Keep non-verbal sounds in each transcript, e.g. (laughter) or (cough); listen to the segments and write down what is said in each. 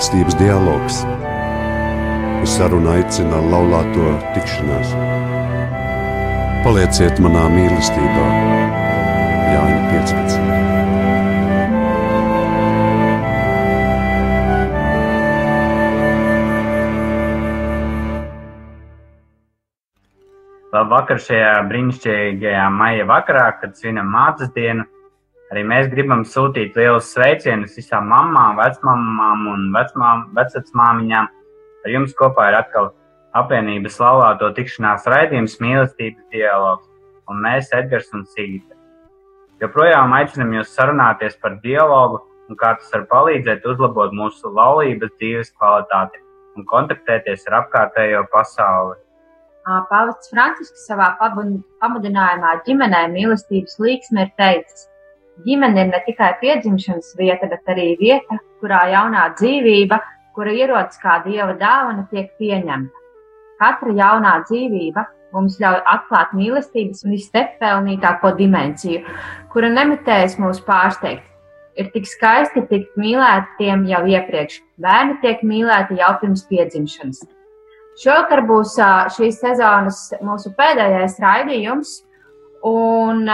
mīlestības dialogs. Uz sarunu aicina laulāto tikšanās. Palieciet manā mīlestībā, Jāņa 15. Labvakar šajā brīnišķīgajā maija vakarā, kad svinam mātes dienu. Arī mēs gribam sūtīt lielus sveicienus visām mamām, vecmāmām un vecmām, vecmāmiņām. Ar jums kopā ir atkal apvienības laulāto tikšanās raidījums mīlestības dialogs, un mēs, Edgars un Sīta. Joprojām aicinam jūs sarunāties par dialogu un kā tas var palīdzēt uzlabot mūsu laulības dzīves kvalitāti un kontaktēties ar apkārtējo pasauli. Pāvests Francisks savā pamudinājumā ģimenē mīlestības līksme ir teicis: Ģimene ir ne tikai piedzimšanas vieta, bet arī vieta, kurā jaunā dzīvība, kura ierodas kā dieva dāvana, tiek pieņemta. Katra jaunā dzīvība mums ļauj atklāt mīlestības un iztept pelnītāko dimensiju, kura nemitējas mūs pārsteigt. Ir tik skaisti tikt mīlētiem jau iepriekš. Bērni tiek mīlēti jau pirms piedzimšanas. Šovakar būs šīs sezonas mūsu pēdējais raidījums, un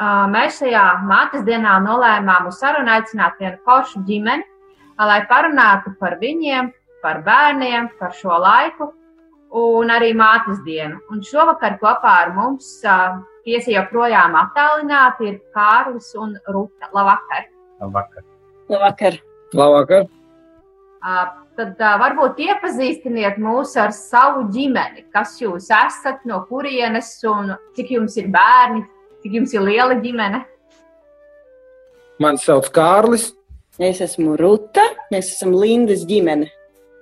mēs šajā mātes dienā nolēmām uz sarunu aicināt vienu foršu ģimeni, lai parunātu par viņiem, par bērniem, par šo laiku un arī mātes dienu. Un šovakar kopā ar mums tiesi joprojām attālināti ir Kārlis un Ruta. Labvakar! Labvakar! Labvakar! Labvakar. Tad uh, varbūt iepazīstiniet mūs ar savu ģimeni. Kas jūs esat, no kurienes un cik jums ir bērni, cik jums ir liela ģimene? Mani sauc Kārlis. Es esmu Ruta, mēs esam Lindas ģimene.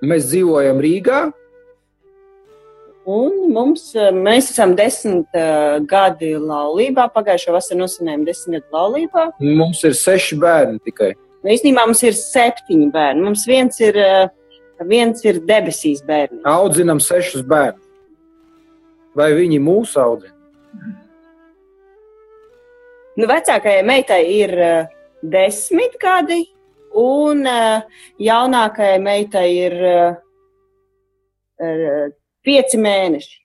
Mēs dzīvojam Rīgā. Un mums, mēs esam desmit uh, gadi laulībā. Pagājušā vasarā nosvinējām desmit gadu laulībā. Mums ir seši bērni tikai. Nu, īstenībā mums ir septiņi bērni. Mums viens ir uh, viens ir debesīs bērns. Audzinām sešus bērnus. Vai viņi mūs audzina? Nu, vecākajai meitai ir uh, desmit gadi, un uh, jaunākajai meitai ir uh, uh, pieci mēneši.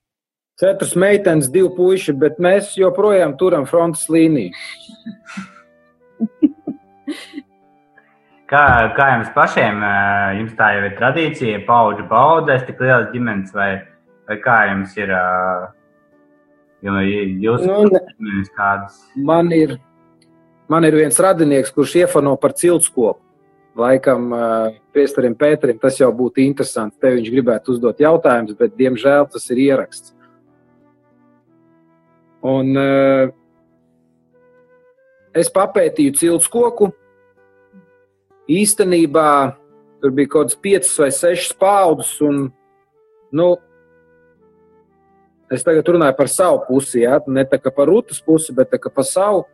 Četras meitenes, divi puiši, bet mēs joprojām turam frontes līniju. (laughs) Kā, kā jums pašiem, jums tā jau ir tradīcija, paudžu paudzēs, tik liels ģimenes, vai, vai kā jums ir? Jūs Nu, ģimenes kādas? Man ir, man ir viens radinieks, kurš iefano par ciltskopu. Laikam piestarim Pēterim tas jau būtu interesanti. Te viņš gribētu uzdot jautājumus, bet diemžēl tas ir ieraksts. Un es papētīju ciltskoku īstenībā tur bija kaut kāds piecas vai sešas paudzes. Un, nu, es tagad runāju par savu pusi, ja? ne tā kā par Rūtas pusi, bet tā kā par savu.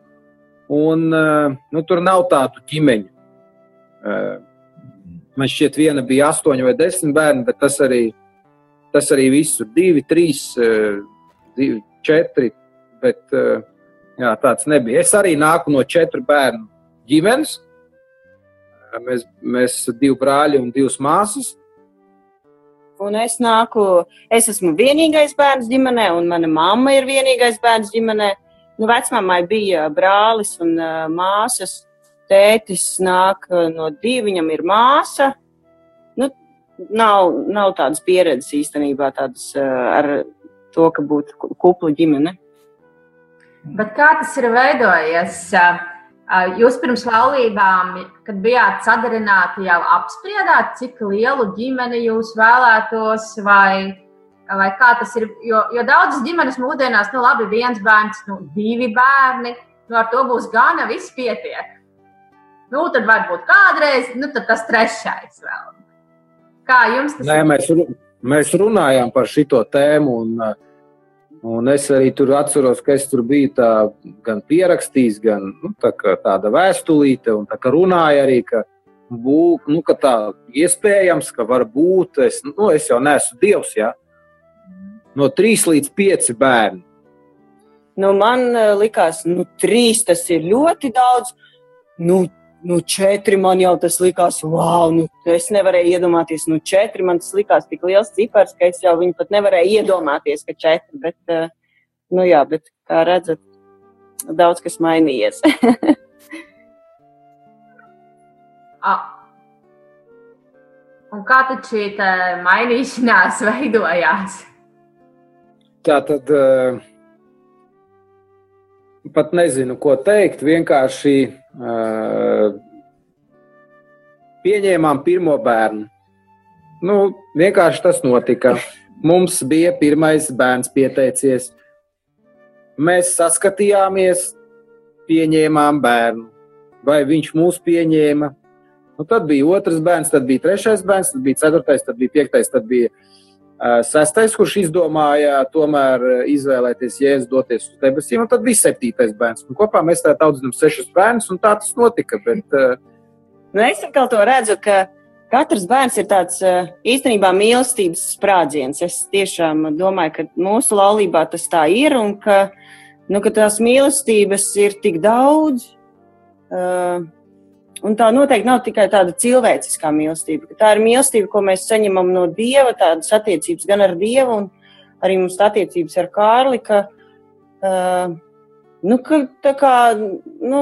Un, nu, tur nav tādu ģimeņu. Man šķiet, viena bija astoņi vai desmit bērni, bet tas arī, tas arī viss ir divi, trīs, divi, četri. Bet jā, tāds nebija. Es arī nāku no četru bērnu ģimenes. Mēs, mēs divi brāļi un divas māsas. Un es nāku, es esmu vienīgais bērns ģimenē, un mana mamma ir vienīgais bērns ģimenē. Nu, vecmāmai bija brālis un uh, māsas. Tētis nāk no divi, viņam ir māsa. Nu, nav, nav tādas pieredzes īstenībā tādas, uh, ar to, ka būtu kupla ģimene. Bet kā tas ir veidojies? Jūs pirms laulībām, kad bijāt sadarināti, jau apspriedāt, cik lielu ģimeni jūs vēlētos, vai, vai kā tas ir. Jo, jo daudzas ģimenes mūsdienās, nu, labi, viens bērns, nu, divi bērni, nu, ar to būs gana, viss pietiek. Nu, tad varbūt kādreiz, nu, tad tas trešais vēl. Kā jums tas Nē, mēs, ru- mēs runājām par šo tēmu. Un, uh, un es arī tur atceros, ka es tur biju tā, gan pierakstījis, gan nu, tā, tāda vēstulīte, un tā runāja arī, ka, bū, nu, ka tā iespējams, ka var būt. Es, nu, es jau neesmu dievs, ja? no trīs līdz pieci bērni. Nu, man uh, likās, nu, trīs tas ir ļoti daudz. Nu, nu, četri man jau tas likās, wow, nu, es nevarēju iedomāties, nu, četri man tas likās tik liels cipars, ka es jau viņu pat nevarēju iedomāties, ka četri, bet, uh, nu jā, bet, kā redzat, daudz kas mainījies. (laughs) ah. Un kā tad šī mainīšanās (laughs) veidojās? Tā tad uh, pat nezinu, ko teikt. Vienkārši pieņēmām pirmo bērnu. Nu, vienkārši tas notika. Mums bija pirmais bērns pieteicies. Mēs saskatījāmies, pieņēmām bērnu. Vai viņš mūs pieņēma? Nu, tad bija otrs bērns, tad bija trešais bērns, tad bija ceturtais, tad bija piektais, tad bija uh, sestais, kurš izdomāja tomēr izvēlēties jēzus, doties uz debesīm, un tad bija septītais bērns. Un kopā mēs tā audzinām sešus bērnus, un tā tas notika. Bet, uh, nu, es atkal to redzu, ka katrs bērns ir tāds īstenībā mīlestības sprādziens. Es tiešām domāju, ka mūsu laulībā tas tā ir, un ka, nu, ka tās mīlestības ir tik daudz. Uh, Un tā noteikti nav tikai tāda cilvēciskā mīlestība. Tā ir mīlestība, ko mēs saņemam no Dieva, tādas attiecības gan ar Dievu, un arī mums attiecības ar Kārli. Ka, uh, nu, ka, kā, nu,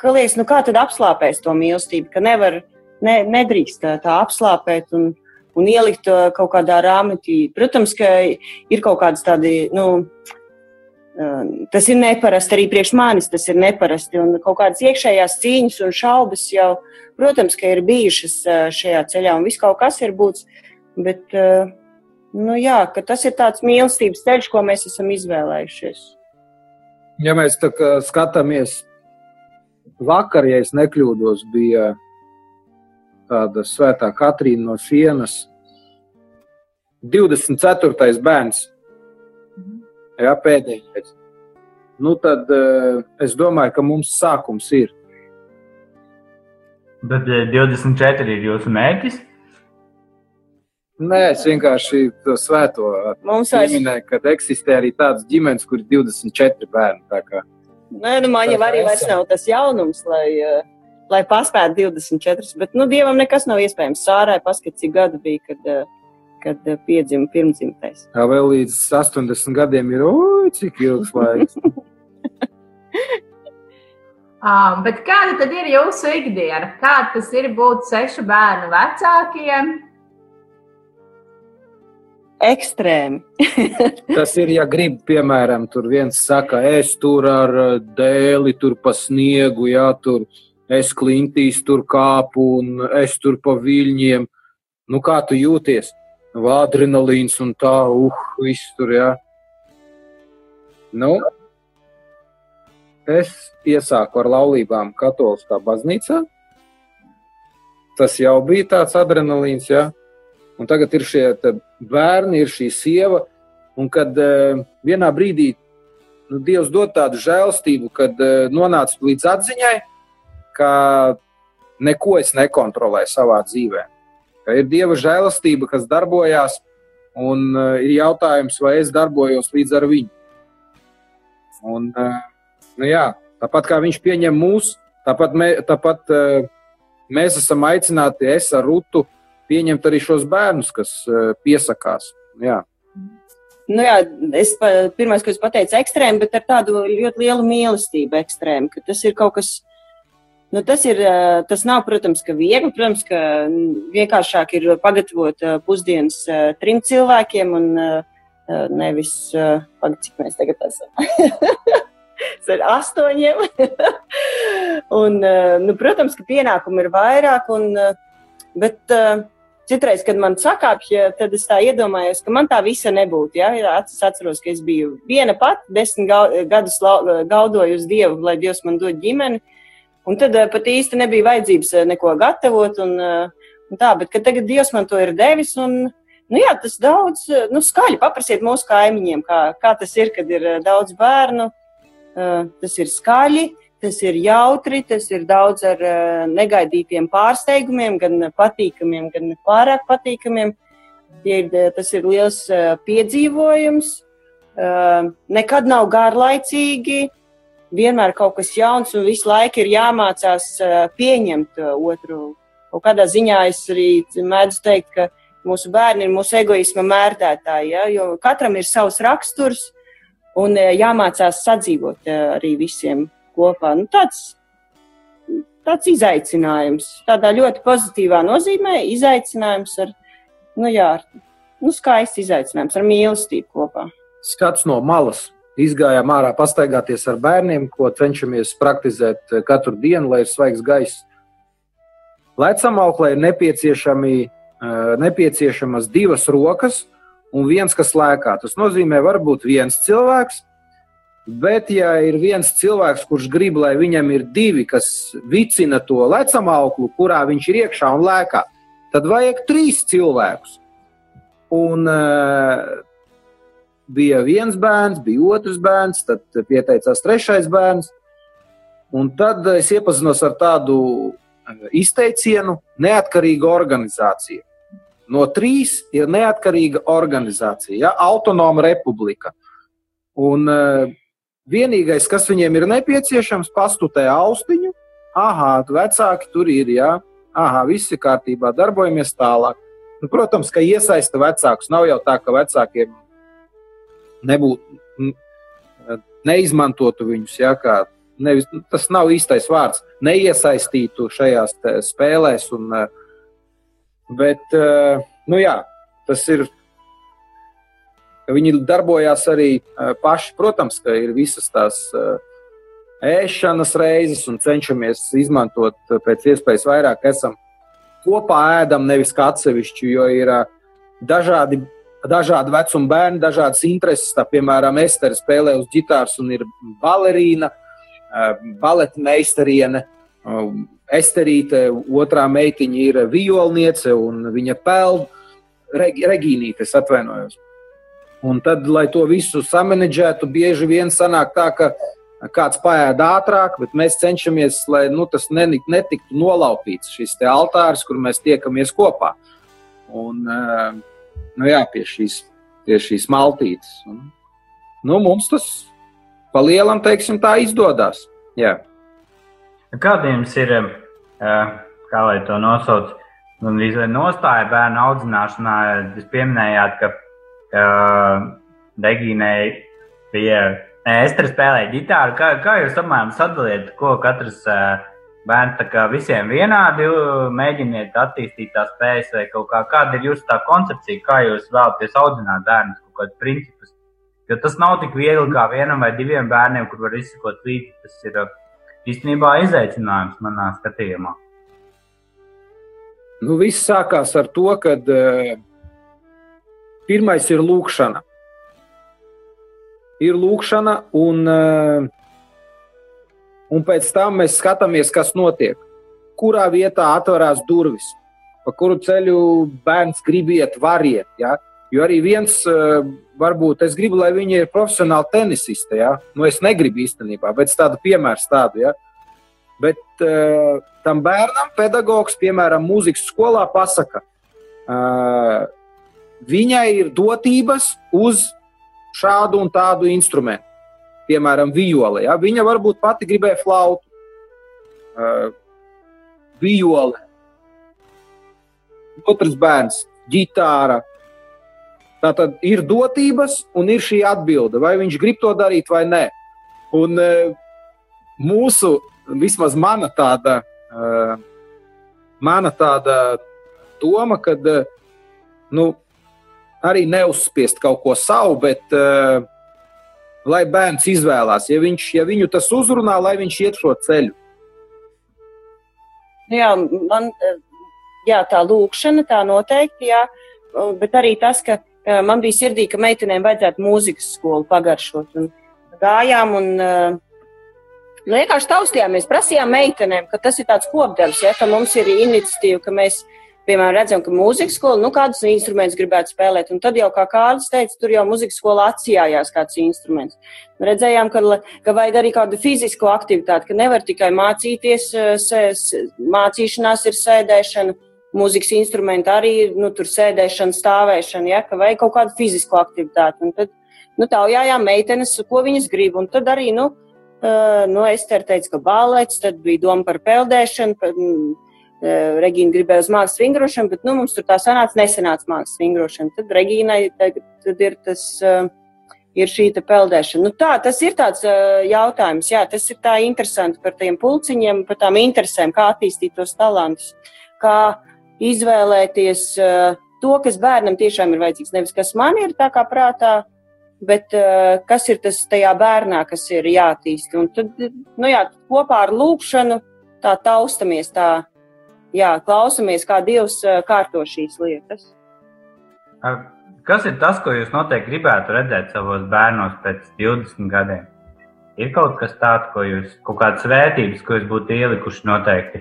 ka liekas, nu, kā tad apslāpēs to mīlestību, ka nevar, ne, nedrīkst tā apslāpēt un, un ielikt kaut kādā rāmitī. Protams, ka ir kaut kādas tādi, nu, Tas ir neparasti arī priekš manis, tas ir neparasti. Un kaut kādas iekšējās cīņas un šaubas jau, protams, ir bijušas šajā ceļā, un viss kaut kas ir būts. Bet, nu jā, tas ir tāds mīlestības ceļš, ko mēs esam izvēlējušies. Ja mēs skatāmies, vakar, ja es nekļūdos, bija tāda svētā Katrīna no Sienas, 24. bērns Jā, pēdējais. Nu, tad uh, es domāju, ka mums sākums ir. Bet 24 ir jūsu mērķis? Nē, es vienkārši to svēto pieminēju, ka eksistē arī tādas ģimenes, kur ir 24 bērni. Nē, nu, man jau arī vairs nav tas jaunums, lai, uh, lai paspētu 24. Bet, nu, dievam nekas nav iespējams. Sārai paskat, cik gadu bija, kad uh, kad eh, piedzima pirmdzimtais. Jā, vēl līdz 80 gadiem ir, oi, cik ilgs laiks. (laughs) ah, bet kāda tad ir jūsu ikdiena? Kāda tas ir būt sešu bērnu vecākiem? Ekstrēmi. (laughs) tas ir, ja grib, piemēram, tur viens saka, es tur ar eh, dēli, tur pa sniegu, jā, tur es klintīs tur kāpu un es tur pa viļņiem. Nu, kā tu jūties? Adrenalīns un tā, uh, viss tur, jā. Nu, es iesāku ar laulībām Katoliskā baznīcā. Tas jau bija tāds adrenalīns, jā. Un tagad ir šie bērni, ir šī sieva. Un kad uh, vienā brīdī nu, Dievs dod tādu žēlstību, kad uh, nonāca līdz atziņai, ka neko es nekontrolēju savā dzīvēm ka ir Dieva žēlastība, kas darbojās, un uh, ir jautājums, vai es darbojos līdz ar viņu. Un, uh, nu jā, tāpat kā viņš pieņem mūs, tāpat, mē, tāpat uh, mēs esam aicināti, es ar Rutu, pieņemt arī šos bērnus, kas uh, piesakās. Jā. Nu jā, es pirmais, ko es pateicu, ekstrēmi, bet ar tādu ļoti lielu mīlestību ekstrēmi, ka tas ir kaut kas, Nu, tas, ir, tas nav, protams, ka viegli. Protams, ka vienkāršāk ir pagatavot pusdienas trim cilvēkiem un nevis, pagad, cik mēs tagad esam. (laughs) ar astoņiem. (laughs) un, nu, protams, ka pienākumu ir vairāk, un, bet citreiz, kad man sakāpja, tad es tā iedomājos, ka man tā visa nebūtu. Ja? Es atceros, ka es biju viena pati, desmit gadus gaudoju uz Dievu, lai Dievs man dod ģimeni. Un tad uh, pat īsti nebija vajadzības uh, neko gatavot. Un, uh, un tā, bet tagad Dievs man to ir devis. Un, nu, jā, tas daudz nu, skaļi paprasiet mūsu kaimiņiem, kā, kā tas ir, kad ir daudz bērnu. Tas ir skaļi, tas ir jautri, tas ir daudz ar negaidītiem pārsteigumiem, gan patīkamiem, gan pārāk patīkamiem. Ir, tas ir liels piedzīvojums. Nekad nav garlaicīgi. Vienmēr kaut kas jauns un visu laiku ir jāmācās pieņemt otru. Kaut kādā ziņā es arī mēdzu teikt, ka mūsu bērni ir mūsu egoisma mērtētāji, ja? jo katram ir savs raksturs un jāmācās sadzīvot arī visiem kopā. Nu, tāds, tāds izaicinājums, tādā ļoti pozitīvā nozīmē, izaicinājums ar, nu jā, nu skaists izaicinājums ar mīlestību kopā. Skats no malas izgājām ārā pastaigāties ar bērniem, ko cenšamies praktizēt eh, katru dienu, lai ir svaigs gaiss. Lecamauklē ir nepieciešami, eh, nepieciešamas divas rokas un viens, kas lēkā. Tas nozīmē, varbūt viens cilvēks, bet ja ir viens cilvēks, kurš grib, lai viņam ir divi, kas vicina to lecamauklu, kurā viņš ir iekšā un lēkā, tad vajag trīs cilvēkus. Un, uh, bija viens bērns, bija otrs bērns, tad pieteicās trešais bērns. Un tad es iepazinos ar tādu eh, izteicienu, neatkarīga organizācija. No trīs ir neatkarīga organizācija, ja, autonoma republika. Un uh, vienīgais, kas viņiem ir nepieciešams, pastutē austiņu. Aha, vecāki tur ir, jā, aha, viss ir kārtībā, darbojamies tālāk. Un, protams, ka iesaista vecākus. Nav jau tā, ka vecākiem nebūtu, neizmantotu viņus. Ja, kā, nevis, tas nav īstais vārds. Neiesaistītu šajās spēlēs. Un, bet, nu jā, tas ir. Viņi darbojās arī paši. Protams, ka ir visas tās ēšanas reizes un cenšamies izmantot pēc iespējas vairāk. Esam kopā ēdam, nevis kā atsevišķi, jo ir dažādi dažādi vecuma bērni, dažādas intereses. Tā, piemēram, Estere spēlē uz ģitāras un ir balerīna, baleta meistariene. Esterīte, otrā meitiņa ir violniece un viņa peld, Regīnīte, es atvainojos. Un tad, lai to visu samanģētu, bieži vien sanāk tā, ka kāds paēda ātrāk, bet mēs cenšamies, lai nu, tas netiktu nolaupīts, šis altārs, kur mēs tiekamies kopā. Un, uh, nu, jā, pie, šīs, pie šīs maltītes. Un, nu, mums tas pa lielam, teiksim, tā izdodas. Jā. Kāda jums ir, kā lai to nosauc, nostāja bērnu audzināšanā? Jūs pieminējāt, ka, ka Degīnai bija Estere spēlēja ģitāru. Kā, kā jūs apmēram sadalījat, ko katrs uh, bērns tā kā visiem vienādi mēģiniet attīstīt tās spējas, vai kaut kā, kāda ir jūsu tā koncepcija, kā jūs vēlaties audzināt bērnus, kaut kādus principus. Jo tas nav tik viegli kā vienam vai diviem bērniem, kur var izsekot līdzi. Tas ir īstenībā izaicinājums manā skatījumā. Nu, viss sākās ar to, ka uh, pirmais ir lūkšana. Ir lūkšana, un uh, un pēc tam mēs skatāmies, kas notiek. Kurā vietā atverās durvis, pa kuru ceļu bērns grib iet, var iet. Ja? Jo arī viens, eh, varbūt es gribu, lai viņi ir profesionāli tenisisti. Ja? Nu, es negribu īstenībā, bet tādu piemēru tādu. Ja? Bet uh, tam bērnam pedagogs, piemēram, mūzikas skolā, pasaka, uh, viņai ir dotības uz šādu un tādu instrumentu piemēram, viole. Ja? Viņa varbūt pati gribēja flautu, uh, viole, otrs bērns, ģitāra. Tā tad ir dotības un ir šī atbilde, vai viņš grib to darīt vai nē. Un uh, mūsu, vismaz mana tāda, uh, mana tāda doma, ka uh, nu, arī neuzspiest kaut ko savu, bet uh, lai bērns izvēlās. Ja, viņš, ja viņu tas uzrunā, lai viņš iet šo ceļu. Jā, man jā, tā lūkšana, tā noteikti, jā, bet arī tas, ka man bija sirdī, ka meitenēm vajadzētu mūzikas skolu pagaršot. Un gājām un uh, vienkārši taustījāmies, prasījām meitenēm, ka tas ir tāds kopdarbs, ja, ka mums ir iniciatīva, ka mēs piemēram, redzam, ka mūzikas skola, nu, kādus instrumentus gribētu spēlēt. Un tad jau, kā Kārlis teica, tur jau mūzikas skolā atsijājās kāds instruments. Redzējām, ka, ka vajag arī kādu fizisko aktivitāti, ka nevar tikai mācīties, eh, sēs, mācīšanās ir sēdēšana. Mūzikas instrumenti arī nu, sēdēšana, stāvēšana, ja, ka vajag kaut kādu fizisko aktivitāti. Un tad nu, taujājām meitenes, ko viņas grib. Un tad arī nu, Uh, no Ester teica, ka balets, tad bija doma par peldēšanu, Regīna gribēja uz mākslas vingrošanu, bet nu, mums tur tā sanāca, nesanāca mākslas vingrošana. Tad Regīnai tagad, tad ir tas. Uh, ir šī peldēšana. Nu, tā, tas ir tāds uh, jautājums, jā, tas ir tā interesanti par tiem pulciņiem, par tām interesēm, kā attīstīt tos talantus, kā izvēlēties uh, to, kas bērnam tiešām ir vajadzīgs. Nevis kas man ir tā kā prātā, bet uh, kas ir tas tajā bērnā, kas ir jāattīst. Un tad, nu jā, kopā ar lūkšanu tā taustamies, tā, jā, klausamies, kā Dievs uh, kārto šīs lietas. Kas ir tas, ko jūs noteikti gribētu redzēt savos bērnos pēc 20 gadiem? Ir kaut kas tāds, ko jūs, kaut kādas vērtības, ko jūs būtu ielikuši noteikti?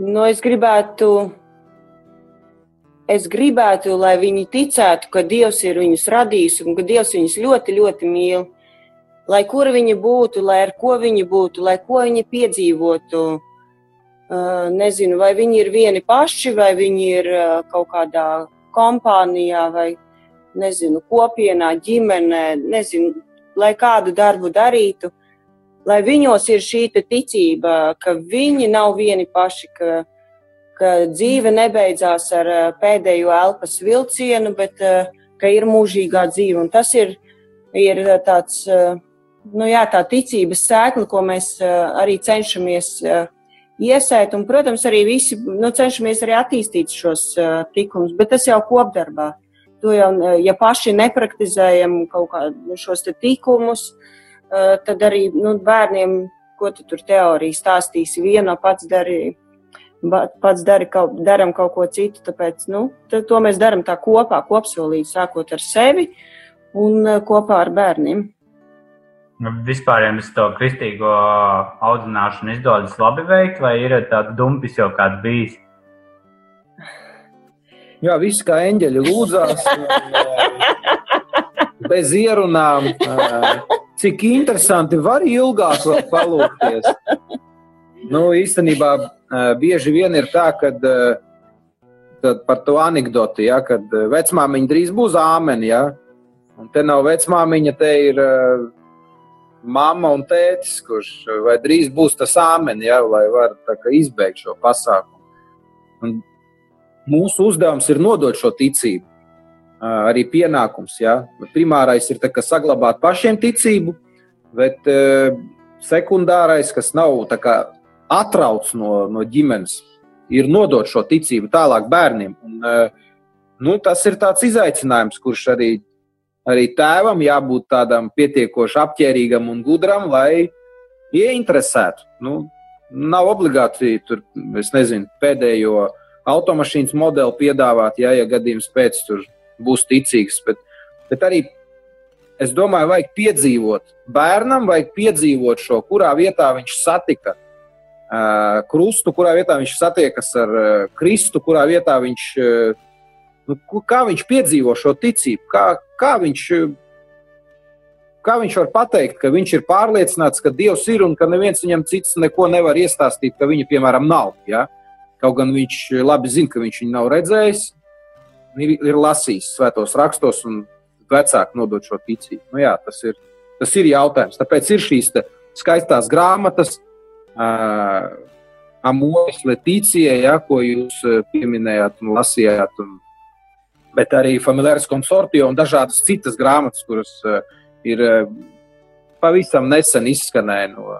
Nu, es gribētu, es gribētu, lai viņi ticētu, ka Dievs ir viņus radījis un ka Dievs viņus ļoti, ļoti mīl. Lai kur viņi būtu, lai ar ko viņi būtu, lai ko viņi piedzīvotu, Nezinu, vai viņi ir vieni paši, vai viņi ir kaut kādā kompānijā, vai nezinu, kopienā, ģimenē, nezinu, lai kādu darbu darītu, lai viņos ir šī ticība, ka viņi nav vieni paši, ka, ka dzīve nebeidzās ar pēdējo elpas vilcienu, bet ka ir mūžīgā dzīve. Un tas ir, ir tāds, nu jā, tā ticības sēkla, ko mēs arī cenšamies iesēt, un, protams, arī visi nu, cenšamies arī attīstīt šos uh, tikumus, bet tas jau kopdarbā. To jau, ja paši nepraktizējam kaut kādus šos tikumus, uh, tad arī nu, bērniem, ko tu tur teorija stāstīsi, viena pats darīja. Pats dari kaut, daram kaut ko citu, tāpēc nu, to mēs darām tā kopā, kopsolīgi, sākot ar sevi un kopā ar bērniem. Nu, vispār jums to kristīgo audzināšanu izdodas labi veikt, vai ir tāds dumpis jau kāds bijis? Jā, viss kā eņģeļi lūdzās, bez ierunām. Cik interesanti var ilgāk palūkties. Nu, īstenībā bieži vien ir tā, ka par to anekdoti, ja, kad vecmāmiņa drīz būs āmeni, ja, un te nav vecmāmiņa, te ir mamma un tētis, kurš vai drīz būs tas āmenis, ja, lai varētu izbeigt šo pasākumu. Un mūsu uzdevums ir nodot šo ticību, arī pienākums. Ja. Primārais ir kā, saglabāt pašiem ticību, bet sekundārais, kas nav kā, atrauts no, no ģimenes, ir nodot šo ticību tālāk bērniem. Un, nu, tas ir tāds izaicinājums, kurš arī arī tēvam jābūt tādam pietiekoši apģērbīgam un gudram, lai ieinteresētu. Nu, nav obligāti tur, nezinu, pēdējo automašīnas modeli piedāvāt, ja, ja gadījums pēc tam būs ticīgs. Bet, bet arī es domāju, vajag piedzīvot bērnam, vajag piedzīvot šo, kurā vietā viņš satika uh, krustu, kurā vietā viņš satiekas ar uh, Kristu, kurā vietā viņš uh, Nu, kā viņš piedzīvo šo ticību? Kā, kā, viņš, kā viņš var pateikt, ka viņš ir pārliecināts, ka Dievs ir un ka neviens viņam cits neko nevar iestāstīt, ka viņa, piemēram, nav. Ja? Kaut gan viņš labi zina, ka viņš viņu nav redzējis, ir, ir lasījis svētos rakstos un vecāki nodot šo ticību. Nu, jā, tas, ir, tas ir jautājums. Tāpēc ir šīs skaistās grāmatas. Uh, Amoris Letīcija, ja, ko jūs pieminējāt un lasījāt, un bet arī familiārs konsortio un dažādas citas grāmatas, kuras uh, ir uh, pavisam nesen izskanēja no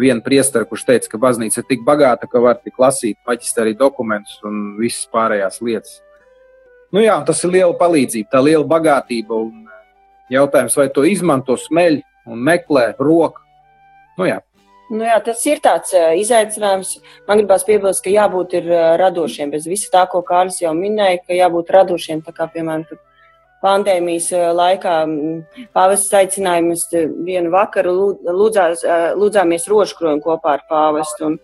viena priestera, kurš teica, ka baznīca ir tik bagāta, ka var tik lasīt maģistrāri dokumentus un visas pārējās lietas. Nu jā, tas ir liela palīdzība, tā liela bagātība. Eh, jautājums, vai to izmanto smeļ un meklē roku. Nu jā, Nu jā, tas ir tāds izaicinājums. Man gribās piebilst, ka jābūt radošiem. Bez visa tā, ko Kārlis jau minēja, ka jābūt radošiem. Tā kā, piemēram, pandēmijas laikā pāvests aicinājumus vienu vakaru lūdzās, lūdzāmies rožkroņu kopā ar pāvestu. Un,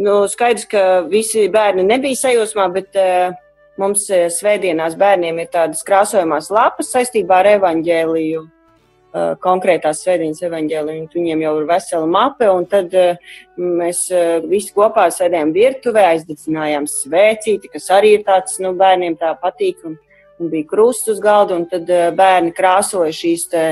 nu, skaidrs, ka visi bērni nebija sajūsmā, bet mums svētdienās bērniem ir tādas krāsojumās lapas saistībā ar evaņģēliju konkrētās svētdienas evaņģēliju, un viņiem jau ir vesela mape, un tad uh, mēs uh, visi kopā sēdējām virtuvē, aizdedzinājām svēcīti, kas arī ir tāds, nu, bērniem tā patīk, un, un bija krusts uz galda, un tad bērni krāsoja šīs te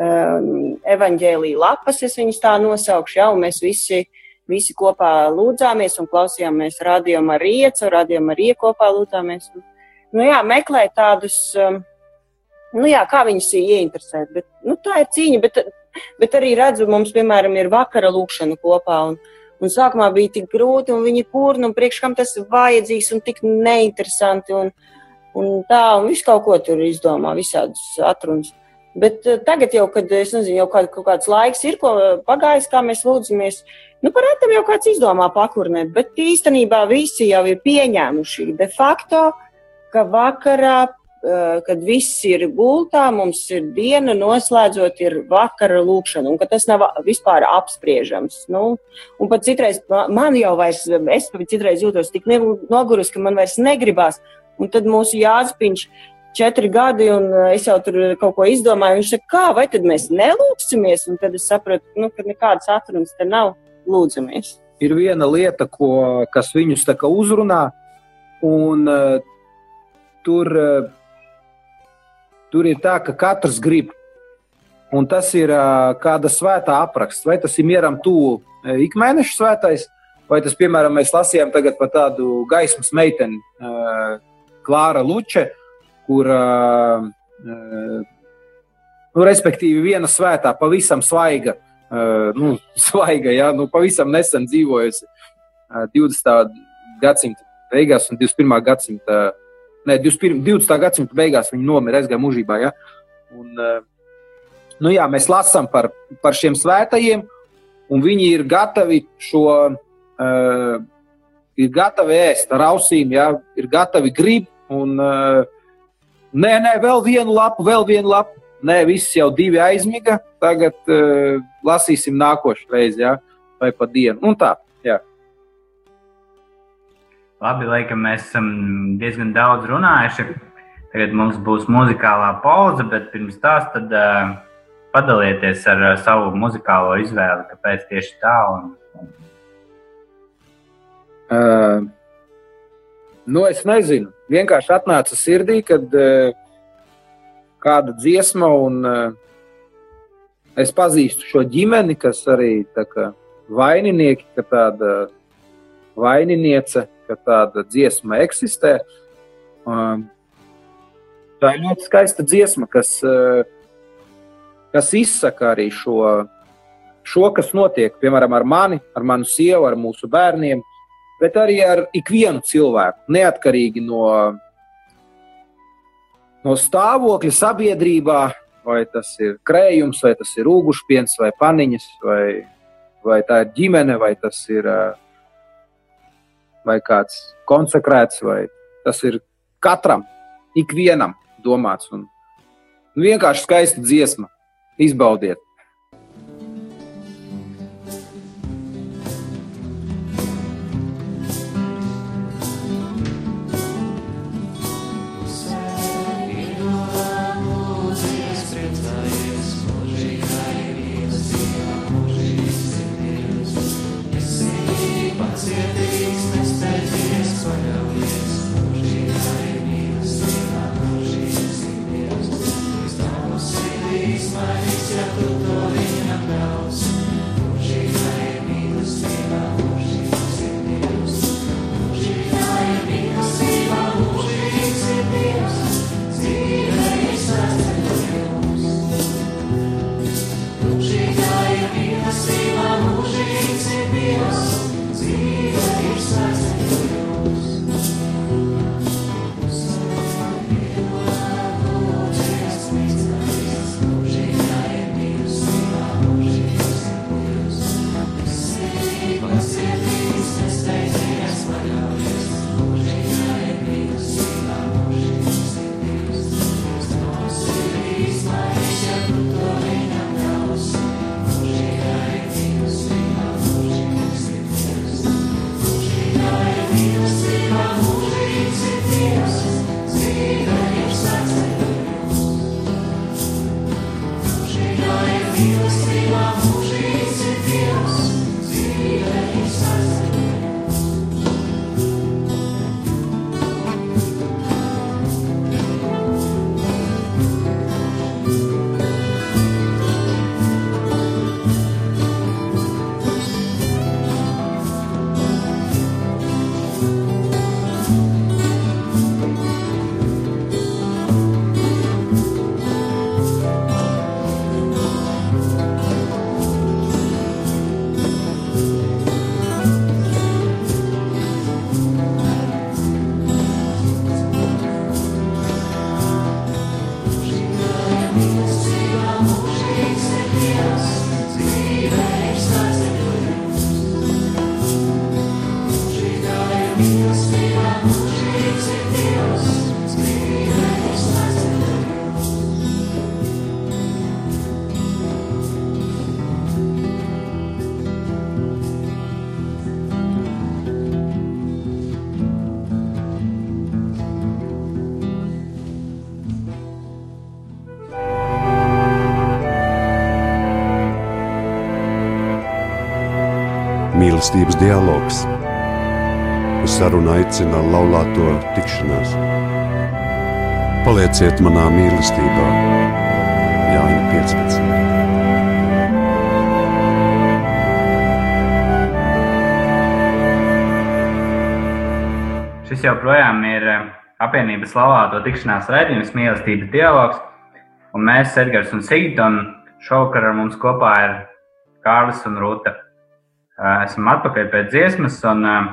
evaņģēlīja lapas, es viņus tā nosaukšu, ja, un mēs visi, visi kopā lūdzāmies un klausījāmies radiomu ar riecu, radiomu ar riekopā lūdzāmies. Nu jā, meklēt tādus, um, nu jā, kā viņus ieinteresēt, bet, nu tā ir cīņa, bet, bet arī redzu, mums, piemēram, ir vakara lūkšana kopā, un, un sākumā bija tik grūti, un viņi purna, un priekš kam tas vajadzīgs, un tik neinteresanti, un, un tā, un visu kaut ko tur izdomā, visādus atrunas. Bet uh, tagad jau, kad nezinu, jau kād, kaut kāds laiks ir, ko pagājis, kā mēs lūdzamies, nu, par retam jau kāds izdomā pakurnēt, bet īstenībā visi jau ir pieņēmuši de facto, ka vakarā, kad viss ir gultā, mums ir diena noslēdzot, ir vakara lūkšana, un ka tas nav vispār apspriežams. Nu, un pat citreiz man jau vairs, es citreiz jūtos tik nogurus, ka man vairs negribās. Un tad mūsu Jāzpiņš četri gadi, un uh, es jau tur kaut ko izdomāju. Viņš saka, kā, vai tad mēs nelūksimies? Un tad es sapratu, nu, ka nekādas atrunas te nav. Lūdzamies. Ir viena lieta, ko, kas viņus tā kā uzrunā, un uh, tur, uh, tur ir tā, ka katrs grib. Un tas ir kāda svētā apraksts. Vai tas ir mieram tuvu ikmēneša svētais, vai tas, piemēram, mēs lasījām tagad par tādu gaismas meiteni, Klāra Luče, kur, nu, respektīvi, viena svētā, pavisam svaiga, nu, (laughs) svaiga, ja, nu, pavisam nesen dzīvojusi uh, 20. gadsimta beigās un 21. gadsimta, ne, 21, 20. gadsimta beigās viņa nomira, aizgāja mūžībā. Ja? Un, uh, nu, jā, mēs lasām par, par šiem svētajiem, un viņi ir gatavi šo. Uh, ir gatavi ēst ar ausīm, ja, ir gatavi grib. Un, uh, Nē, nē, vēl vienu lapu, vēl vienu lapu. Nē, viss jau divi aizmiga. Tagad uh, lasīsim nākošais reizes, ja? vai pa dienu. Un tā. Labi, laikam mēs esam diezgan daudz runājuši. Tagad mums būs muzikālā pauze, bet pirms tās tad, uh, padalieties ar uh, savu muzikālo izvēli, kāpēc tieši tā. Un... Uh, nu, es nezinu vienkārši atnāca sirdī, kad uh, kāda dziesma, un uh, es pazīstu šo ģimeni, kas arī kā, vaininieki, ka tāda vaininiece, ka tāda dziesma eksistē. Uh, tā ir ļoti skaista dziesma, kas, uh, kas izsaka arī šo, šo, kas notiek, piemēram, ar mani, ar manu sievu, ar mūsu bērniem bet arī ar ikvienu cilvēku, neatkarīgi no, no stāvokļa sabiedrībā, vai tas ir krējums, vai tas ir ūgušpiens, vai paniņas, vai, vai tā ir ģimene, vai tas ir vai kāds konsekrēts, vai tas ir katram, ikvienam domāts. Un vienkārši skaista dziesma. Izbaudiet! Mīlestības dialogs. Uz sarunu aicina laulāto tikšanās. Palieciet manā mīlestībā, Jāņa 15. Šis joprojām ir eh, apvienības laulāto tikšanās raidījums, mīlestības dialogs. Un mēs, Edgars un Sigita, un šovakar ar mums kopā ir Kārlis un Rūta. Eh, Esam atpakaļ pēc dziesmas un eh,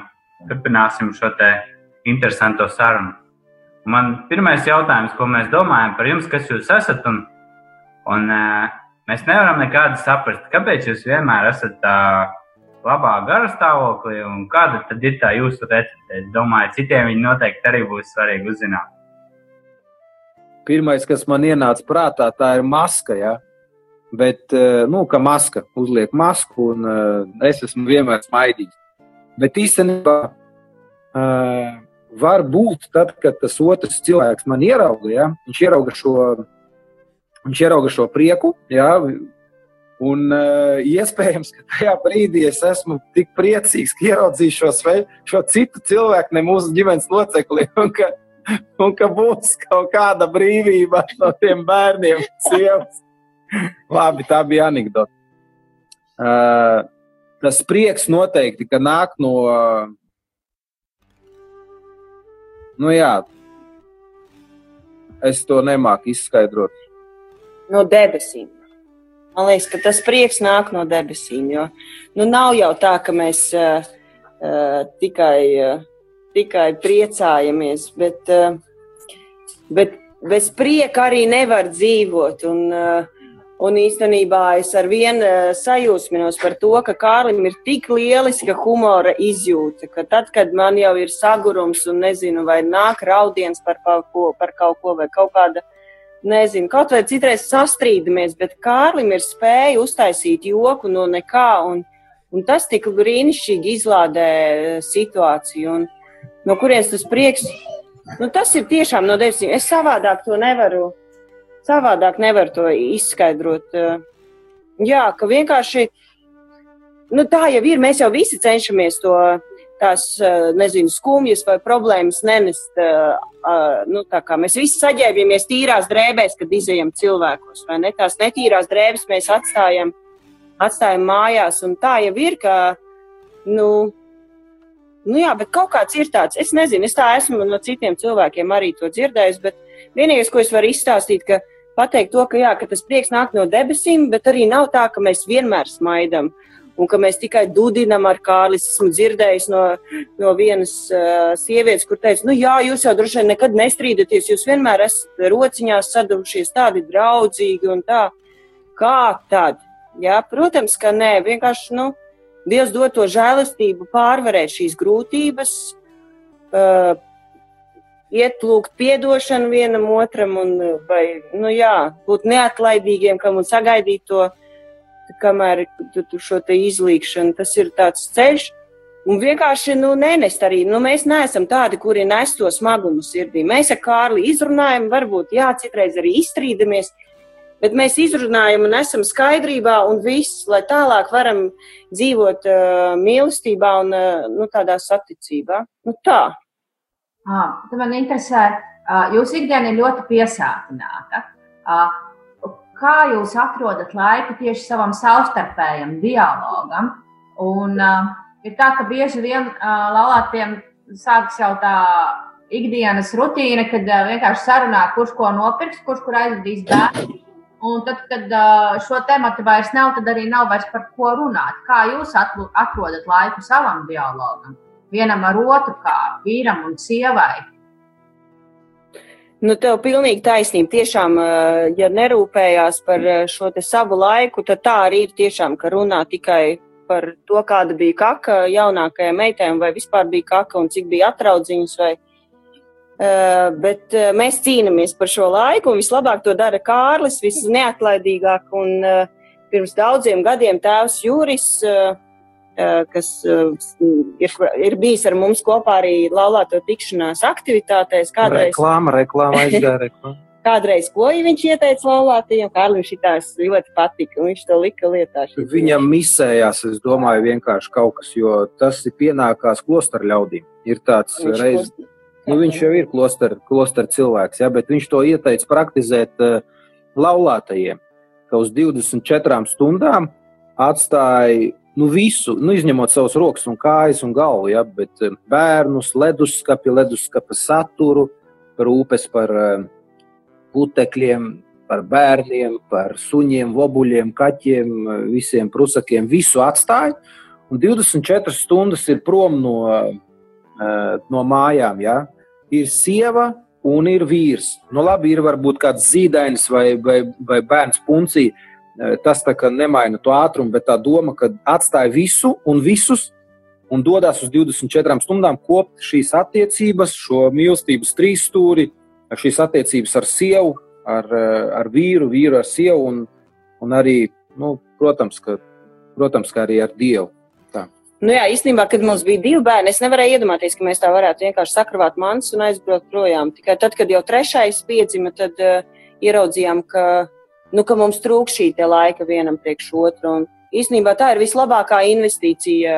turpināsim šo te interesanto sarunu. Un Man pirmais jautājums, ko mēs domājam par jums, kas jūs esat, un, un eh, mēs nevaram nekādi saprast, kāpēc jūs vienmēr esat tā labā gara stāvoklī, un kāda tad ir tā jūsu recepte. Es domāju, citiem viņi noteikti arī būs svarīgi uzzināt. Pirmais, kas man ienāca prātā, tā ir maska. Ja? Bet, eh, nu, ka maska uzliek masku, un uh, es esmu vienmēr smaidīgs. Bet īstenībā uh, var būt tad, kad tas otrs cilvēks man ierauga, ja? viņš ierauga šo, viņš ierauga šo prieku. Ja? Un uh, iespējams, ka tajā brīdī es esmu tik priecīgs, ka ieraudzīju šo, sve, šo citu cilvēku, ne mūsu ģimenes locekli, (laughs) un ka, un ka būs kaut kāda brīvība no tiem bērniem, sievas. (laughs) Labi, tā bija anekdote. Uh, tas prieks noteikti, ka nāk no. Nu jā, es to nemāku izskaidrot. no debesīm. Man liekas, ka tas prieks nāk no debesīm. Jo nu, nav jau tā, ka mēs uh, uh, tikai, uh, tikai priecājamies, bet, uh, bet bez prieka arī nevar dzīvot. Un, uh, Un īstenībā es ar vienu uh, sajūsminos par to, ka Kārlim ir tik lieliska humora izjūta, ka tad, kad man jau ir sagurums un nezinu, vai nāk raudiens par kaut ko, par kaut ko vai kaut kāda, nezinu, kaut vai citreiz sastrīdamies, bet Kārlim ir spēja uztaisīt joku no nekā, un, un tas tik brīnišķīgi izlādē uh, situāciju. Un, no kurienes tas prieks? Nu, tas ir tiešām no debesīm. Es savādāk to nevaru savādāk nevar to izskaidrot. Jā, ka vienkārši nu, tā jau ir. Mēs jau visi cenšamies to tās, nezinu, skumjas vai problēmas nenest. Nu, tā kā mēs visi saģērbjamies tīrās drēbēs, kad izējam cilvēkos, ne? Tās netīrās drēbes mēs atstājam, atstājam mājās, un tā jau ir, ka, nu, nu jā, bet kaut kāds ir tāds, es nezinu, es tā esmu no citiem cilvēkiem arī to dzirdējis, bet vienīgais, ko es varu izstāstīt, ka pateikt to, ka, jā, ka tas prieks nāk no debesīm, bet arī nav tā, ka mēs vienmēr smaidām. Un ka mēs tikai dudinam ar Kārlis. Esmu dzirdējis no, no vienas uh, sievietes, kur teica, nu jā, jūs jau droši vien nekad nestrīdaties, jūs vienmēr esat rociņās sadušies tādi draudzīgi un tā. Kā tad? Jā, protams, ka nē, vienkārši, nu, Dievs dod to žēlastību pārvarēt šīs grūtības, uh, iet lūgt piedošanu vienam otram un vai, nu jā, būt neatlaidīgiem, kam un sagaidīt to, kamēr tu, tu šo te izlīkšanu. Tas ir tāds ceļš. Un vienkārši nu, nenest arī. Nu, mēs neesam tādi, kuri nes to smagumu sirdī. Mēs ar Kārli izrunājam, varbūt jā, citreiz arī izstrīdamies, bet mēs izrunājam un esam skaidrībā un viss, lai tālāk varam dzīvot uh, mīlestībā un uh, nu, tādā saticībā. Nu, tā. Tad man interesē, jūsu ikdiena ir ļoti piesātināta. Kā jūs atrodat laiku tieši savam savstarpējam dialogam? Un, ir tā, ka bieži vien laulātiem sākas jau tā ikdienas rutīna, kad vienkārši sarunā, kurš ko nopirks, kurš kur aizvedīs bērnu. Un tad, kad šo tematu vairs nav, tad arī nav vairs par ko runāt. Kā jūs atrodat laiku savam dialogam? Vienam ar otru, kā vīram un sievai. Nu, tev pilnīgi taisnība. Tiešām, ja nerūpējās par šo te savu laiku, tad tā arī ir tiešām, ka runā tikai par to, kāda bija kaka jaunākajai meitai, vai vispār bija kaka un cik bija atraudziņas. Vai, Uh, bet mēs cīnāmies par šo laiku, un vislabāk to dara Kārlis, visneatlaidīgāk. Un, pirms daudziem gadiem tēvs Juris, kas ir, ir bijis ar mums kopā arī laulāto tikšanās aktivitātēs, kādreiz. Reklāma, reklāma aizgāja reklāma. (laughs) Kādreiz ko viņš ieteica laulātajiem, Kārlim šitās ļoti patika, un viņš to lika lietā. Viņam misējās, es domāju, vienkārši kaut kas, jo tas ir pienākās klosteru ļaudīm. Ir tāds reizes. Kloster Nu, viņš jau ir klostera, klostera cilvēks, ja, bet viņš to ieteica praktizēt uh, laulātajiem, ka uz 24 stundām atstāja nu, visu, nu, izņemot savus rokas un kājas un galvu, ja, bet uh, bērnus, leduskapi, leduskapa saturu, rūpes par uh, putekļiem, par bērniem, par suņiem, vobuļiem, kaķiem, visiem prusakiem, visu atstāja. Un 24 stundas ir prom no, no mājām. Ja? ir sieva un ir vīrs. Nu, labi, ir varbūt kāds zīdainis vai, vai, vai bērns puncī. Eh, tas nemaina to ātrumu, bet tā doma, ka atstāja visu un visus un dodas uz 24 stundām kopt šīs attiecības, šo mīlestības trīsstūri, šīs attiecības ar sievu, ar, eh, ar vīru, vīru ar sievu un, un arī, nu, protams, ka, protams, ka arī ar Dievu. Nu jā, īstenībā, kad mums bija divi bērni, es nevarēju iedomāties, ka mēs tā varētu vienkārši sakravāt mantas un aizbraukt projām. Tikai tad, kad jau trešais piedzima, tad uh, ieraudzījām, ka, nu, ka mums trūk šī laika vienam priekš otru. Un īstenībā tā ir vislabākā investīcija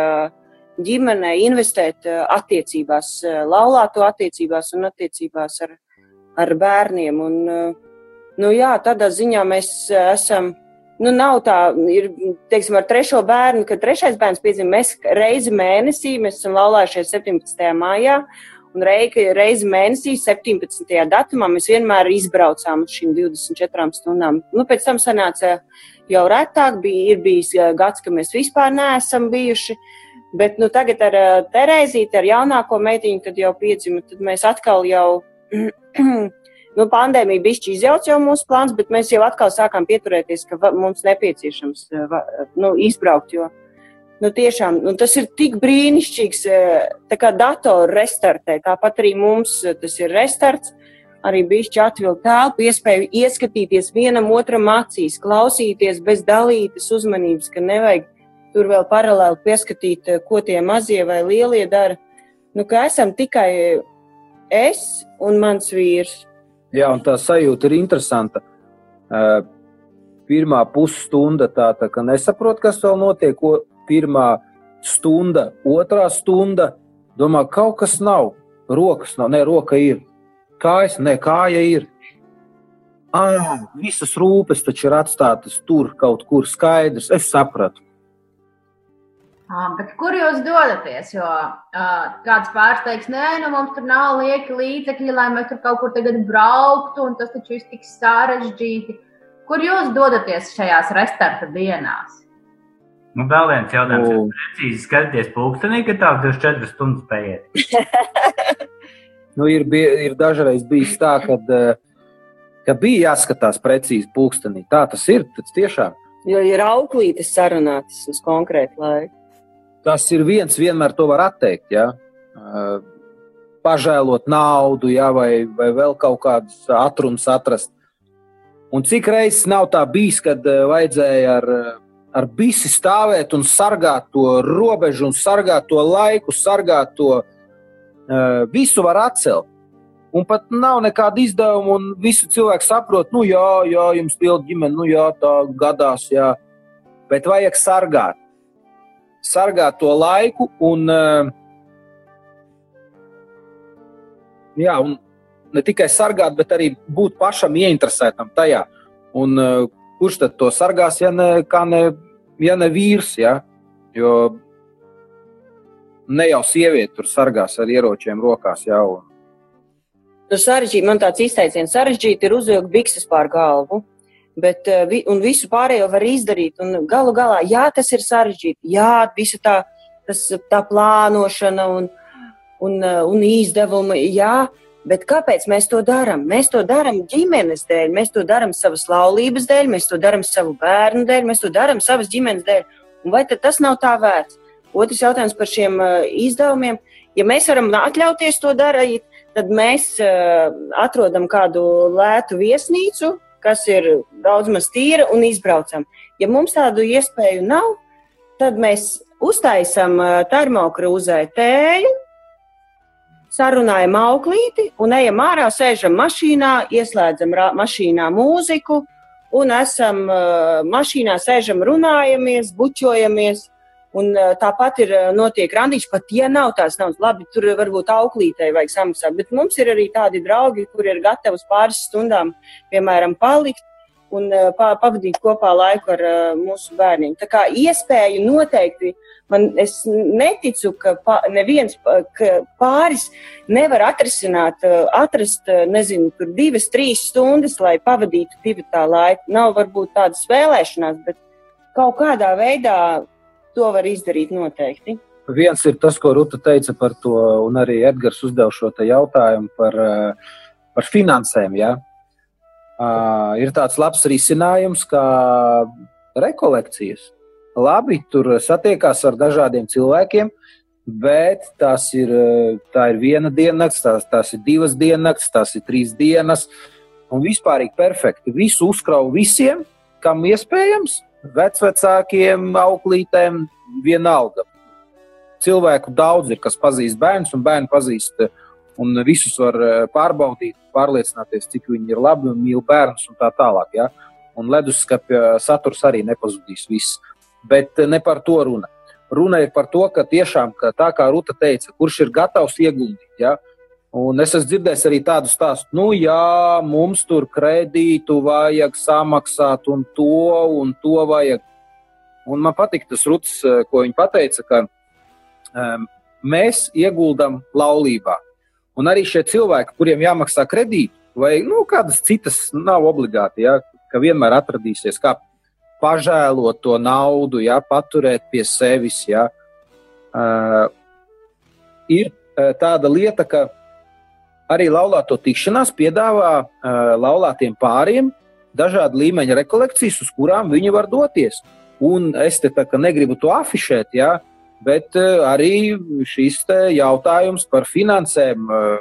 ģimenē, investēt uh, attiecībās, uh, laulāto attiecībās un attiecībās ar, ar bērniem. Un, uh, nu jā, tādā ziņā mēs esam nu, nav tā, ir, teiksim, ar trešo bērnu, kad trešais bērns piedzima, mēs reizi mēnesī, mēs esam laulājušies 17. mājā, un reizi mēnesī, 17. datumā, mēs vienmēr izbraucām uz šīm 24 stundām. Nu, pēc tam sanāca jau retāk, bija, ir bijis gads, ka mēs vispār neesam bijuši. Bet nu, tagad ar Terēzīti, ar jaunāko meitiņu, kad jau piedzima, tad mēs atkal jau (clears throat) Nu, pandēmija bišķi izjauc jau mūsu plāns, bet mēs jau atkal sākām pieturēties, ka mums nepieciešams eh, nu, izbraukt, jo nu, tiešām nu, tas ir tik brīnišķīgs, eh, tā kā datoru restartē, tāpat arī mums eh, tas ir restarts. Arī bišķi atvilkt telpu, iespēju ieskatīties vienam otram acīs, klausīties bez dalītas uzmanības, ka nevajag tur vēl paralēli pieskatīt, ko tie mazie vai lielie dara. Nu, ka esam tikai es un mans vīrs. Jā, un tā sajūta ir interesanta. Pirmā pusstunda tā, tā ka nesaprot, kas vēl notiek. O, pirmā stunda, otrā stunda, domā, kaut kas nav. Rokas nav, ne, roka ir. Kājas, ne, kāja ir. Ah, visas rūpes taču ir atstātas tur kaut kur skaidrs. Es sapratu. Bet kur jūs dodaties? Jo uh, kāds pārsteigs, nē, nu mums tur nav lieki līdzekļi, lai mēs tur kaut kur tagad brauktu, un tas taču viss tik sarežģīti. Kur jūs dodaties šajās restarta dienās? Nu, vēl viens jautājums. Jūs precīzi skatāties pulkstenī, ka tās 24 stundas paiet. (laughs) nu, ir, ir dažreiz bijis tā, kad, ka bija jāskatās precīzi pulkstenī. Tā tas ir, tas tiešām. Jo ir auklītes sarunātas uz konkrētu laiku tas ir viens, vienmēr to var atteikt. Ja? Pažēlot naudu, ja? vai, vai vēl kaut kādas atrunas atrast. Un cik reizes nav tā bijis, kad vajadzēja ar, ar bisi stāvēt un sargāt to robežu, un sargāt to laiku, sargāt to visu var atcelt. Un pat nav nekāda izdevuma, un visi cilvēki saprot, nu, jā, jā jums liela ģimene, nu, jā, tā gadās, jā. Bet vajag sargāt sargāt to laiku un, eh, jā, un ne tikai sargāt, bet arī būt pašam ieinteresētam tajā. Un, eh, kurš tad to sargās, ja ne, ne, ja ne vīrs? Ja? Jo ne jau sieviete tur sargās ar ieročiem rokās. Ja? Un... Nu, sarežģīti, man tāds izteiciens, sarežģīti ir uzvilkt bikses pār galvu bet uh, vi, visu pārējo var izdarīt. Un galu galā, jā, tas ir sarežģīti. Jā, visa tā, tas, tā plānošana un, un, uh, un izdevumi, jā, Bet kāpēc mēs to darām? Mēs to darām ģimenes dēļ, mēs to darām savas laulības dēļ, mēs to darām savu bērnu dēļ, mēs to darām savas ģimenes dēļ. Un vai tas nav tā vērts? Otrs jautājums par šiem uh, izdevumiem. Ja mēs varam atļauties to darīt, tad mēs uh, atrodam kādu lētu viesnīcu, kas ir daudz maz tīra un izbraucam. Ja mums tādu iespēju nav, tad mēs uztaisam uh, termokrūzē tēju, sarunājam auklīti un ejam ārā, sēžam mašīnā, ieslēdzam mašīnā mūziku un esam uh, mašīnā, sēžam, runājamies, bučojamies. Un uh, tāpat ir notiek randiņš, pat ja nav tās naudas, labi, tur varbūt auklītei vajag samaksāt, bet mums ir arī tādi draugi, kuri ir gatavi pāris stundām, piemēram, palikt un uh, pavadīt kopā laiku ar mūsu bērniem. Tā kā iespēju noteikti uh, Man, es neticu, ka pā, neviens ka pāris nevar atrisināt, atrast, nezinu, tur divas, trīs stundas, lai pavadītu divu tā laiku. Nav varbūt tādas vēlēšanās, bet kaut kādā veidā to var izdarīt noteikti. Viens ir tas, ko Ruta teica par to, un arī Edgars uzdev šo jautājumu par, par finansēm. Ja? Uh, ir tāds labs risinājums, kā rekolekcijas labi, tur satiekās ar dažādiem cilvēkiem, bet tās ir, tā ir viena diennakts, tās, tās ir divas diennakts, tās ir trīs dienas. Un vispār ir perfekti. Visu uzkrauj visiem, kam iespējams, vecākiem, auklītēm, vienalga. Cilvēku daudz ir, kas pazīst bērnus, un bērni pazīst, un visus var eh, pārbaudīt, pārliecināties, cik viņi ir labi un mīl bērnus un tā tālāk. Ja? Un leduskapja saturs arī nepazudīs viss. Bet eh, ne par to runa. Runa ir par to, ka tiešām, ka tā kā Ruta teica, kurš ir gatavs ieguldīt. Ja? Un es esmu dzirdējis arī tādu stāstu, nu, jā, mums tur kredītu vajag samaksāt, un to, un to vajag. Un man patīk tas ruts, eh, ko viņa teica, ka um, mēs ieguldam laulībā. Un arī šie cilvēki, kuriem jāmaksā kredītu, vai nu, kādas citas, nav obligāti, ja, ka vienmēr atradīsies, kā pažēlot to naudu, ja, paturēt pie sevis. Ja. Uh, ir uh, tāda lieta, ka arī laulāto tikšanās piedāvā uh, laulātiem pāriem dažādu līmeņa rekolekcijas, uz kurām viņi var doties. Un es te negribu to afišēt, ja, bet uh, arī šis jautājums par finansēm. Uh,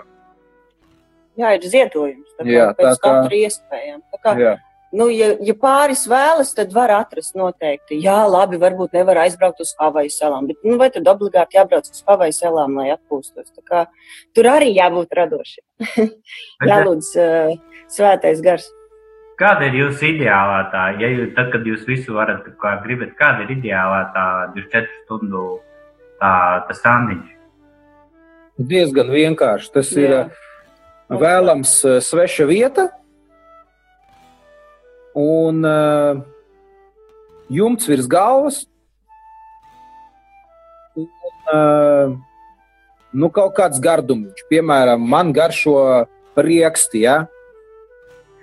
Jā, ir ziedojums. Tā kā, jā, tā kā, iespējām. Tā kā, jā. Nu, ja, ja pāris vēlas, tad var atrast noteikti. Jā, labi, varbūt nevar aizbraukt uz Havaju salām, bet nu, vai tad obligāti jābrauc uz Havaju salām, lai atpūstos? Kā, tur arī jābūt radošiem. (laughs) Jālūdz uh, svētais gars. Kāda ir jūsu ideālā tā, ja jūs, tad, kad jūs visu varat, kā gribat, kāda ir ideālā tā 24 stundu tā, tas randiņš? Diezgan vienkārši. Tas Jā. ir uh, vēlams uh, sveša vieta, un uh, jumts virs galvas. Un, uh, nu, kaut kāds gardums, piemēram, man garšo rieksti, ja?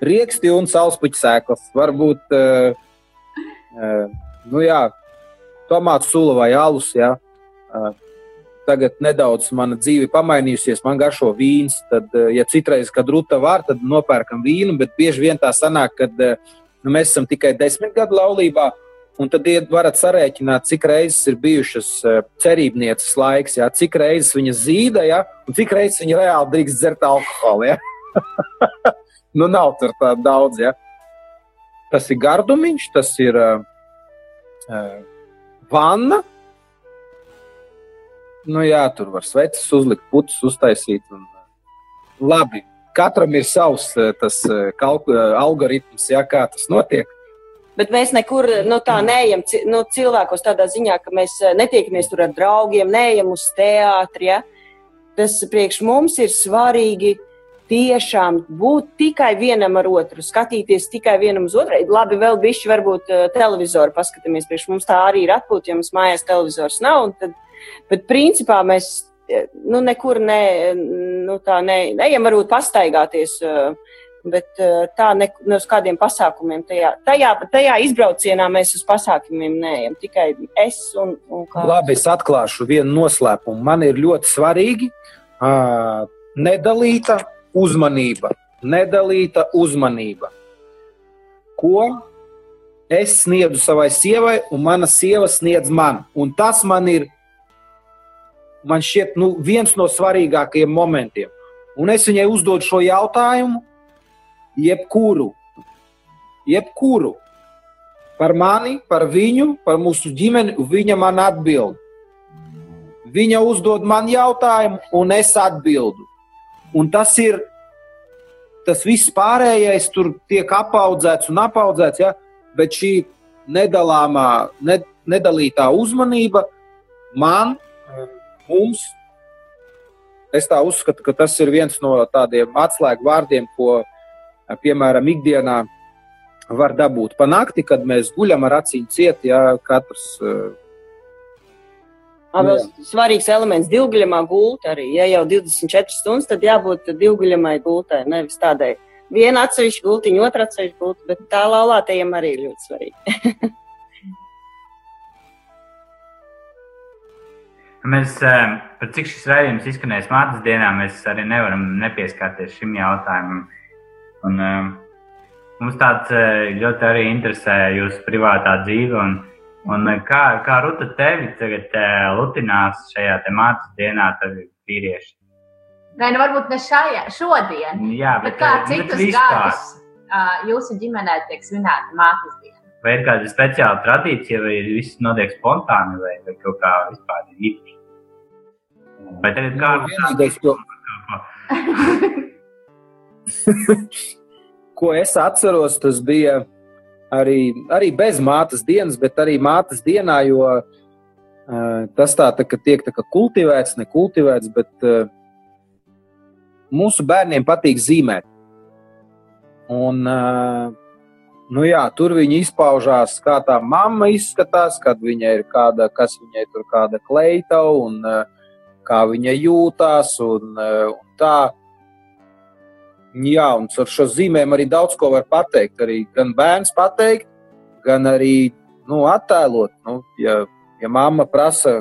rieksti un saulespuķa sēklas. Varbūt uh, uh, nu, jā, tomātu sula vai alus. Ja? Uh, tagad nedaudz mana dzīve pamainījusies, man garšo vīns. Tad, ja citreiz, kad rūta var, tad nopērkam vīnu, bet bieži vien tā sanāk, kad Nu, mēs esam tikai desmit gadu laulībā. Un tad varat sarēķināt, cik reizes ir bijušas e, cerībnieces laiks, jā, cik reizes viņa zīda, jā, un cik reizes viņa reāli drīkst dzert alkoholu. (laughs) Nu, nav tur tā daudz. Jā. Tas ir gardumiņš, tas ir uh, vanna. Nu, jā, tur var sveces uzlikt, putus uztaisīt. Un, labi, katram ir savs eh, tas eh, algoritms, ja, kā tas notiek. Bet mēs nekur nu, tā neejam nu, cilvēkos tādā ziņā, ka mēs netiekamies tur ar draugiem, neejam uz teātri. Ja? Tas priekš mums ir svarīgi tiešām būt tikai vienam ar otru, skatīties tikai vienam uz otru. Labi, vēl bišķi varbūt televizoru paskatāmies, priekš mums tā arī ir atpūta, ja mums mājās televizors nav. Tad, bet principā mēs nu, nekur ne, nu, ne, neejam varbūt pastaigāties. Bet tā ne, ne uz kādiem pasākumiem. Tajā, tajā, tajā izbraucienā mēs uz pasākumiem neejam. Tikai es un, un kā. Labi, es atklāšu vienu noslēpumu. Man ir ļoti svarīgi uh, nedalīta uzmanība, nedalīta uzmanība. Ko es sniedzu savai sievai, un mana sieva sniedz man. Un tas man ir, man šķiet, nu, viens no svarīgākajiem momentiem. Un es viņai uzdodu šo jautājumu, jebkuru, jebkuru par mani, par viņu, par mūsu ģimeni, viņa man atbild. Viņa uzdod man jautājumu, un es atbildu. Un tas ir tas viss pārējais, tur tiek apaudzēts un apaudzēts. Ja? bet šī nedalāmā, ne, nedalītā uzmanība man, mums, es tā uzskatu, ka tas ir viens no tādiem atslēgu vārdiem, ko, piemēram, ikdienā var dabūt pa nakti, kad mēs guļam ar acīm ciet, ja katrs. Jā. Svarīgs elements divguļamā gultā arī. Ja jau 24 stundas, tad jābūt divguļamai gultai, nevis tādai viena atsevišķa gultiņa, otra atsevišķa gultiņa, bet tā laulātajiem arī ir ļoti svarīgi. (laughs) mēs, eh, cik šis raidījums izskanēs mātes dienā, mēs arī nevaram nepieskarties šim jautājumam. Un, uh, mums tāds uh, ļoti arī interesē jūsu privātā dzīve. Un, un kā, kā Ruta tevi tagad lutinās šajā mātes dienā, tad vīrieši? Vai nu varbūt ne šajā, šodien, Jā, bet, bet kā bet citus vispār. gadus jūsu ģimenē tiek svinēta mātes diena? Vai ir kāda speciāla tradīcija, vai viss notiek spontāni, vai, vai kaut kā vispār ir īpaši? Vai tagad kāds Vienīgais, ko, ko es atceros, tas bija arī, arī bez mātes dienas, bet arī mātes dienā, jo uh, tas tā, tā ka tiek tā kā kultivēts, nekultivēts, bet uh, mūsu bērniem patīk zīmēt. Un, uh, nu jā, tur viņi izpaužās, kā tā mamma izskatās, kad viņai ir kāda, kas viņai tur kāda kleita un uh, kā viņa jūtās un, uh, un tā. Jā, un ar šo zīmēm arī daudz ko var pateikt. Arī gan bērns pateikt, gan arī nu, attēlot. Nu, ja, ja mamma prasa,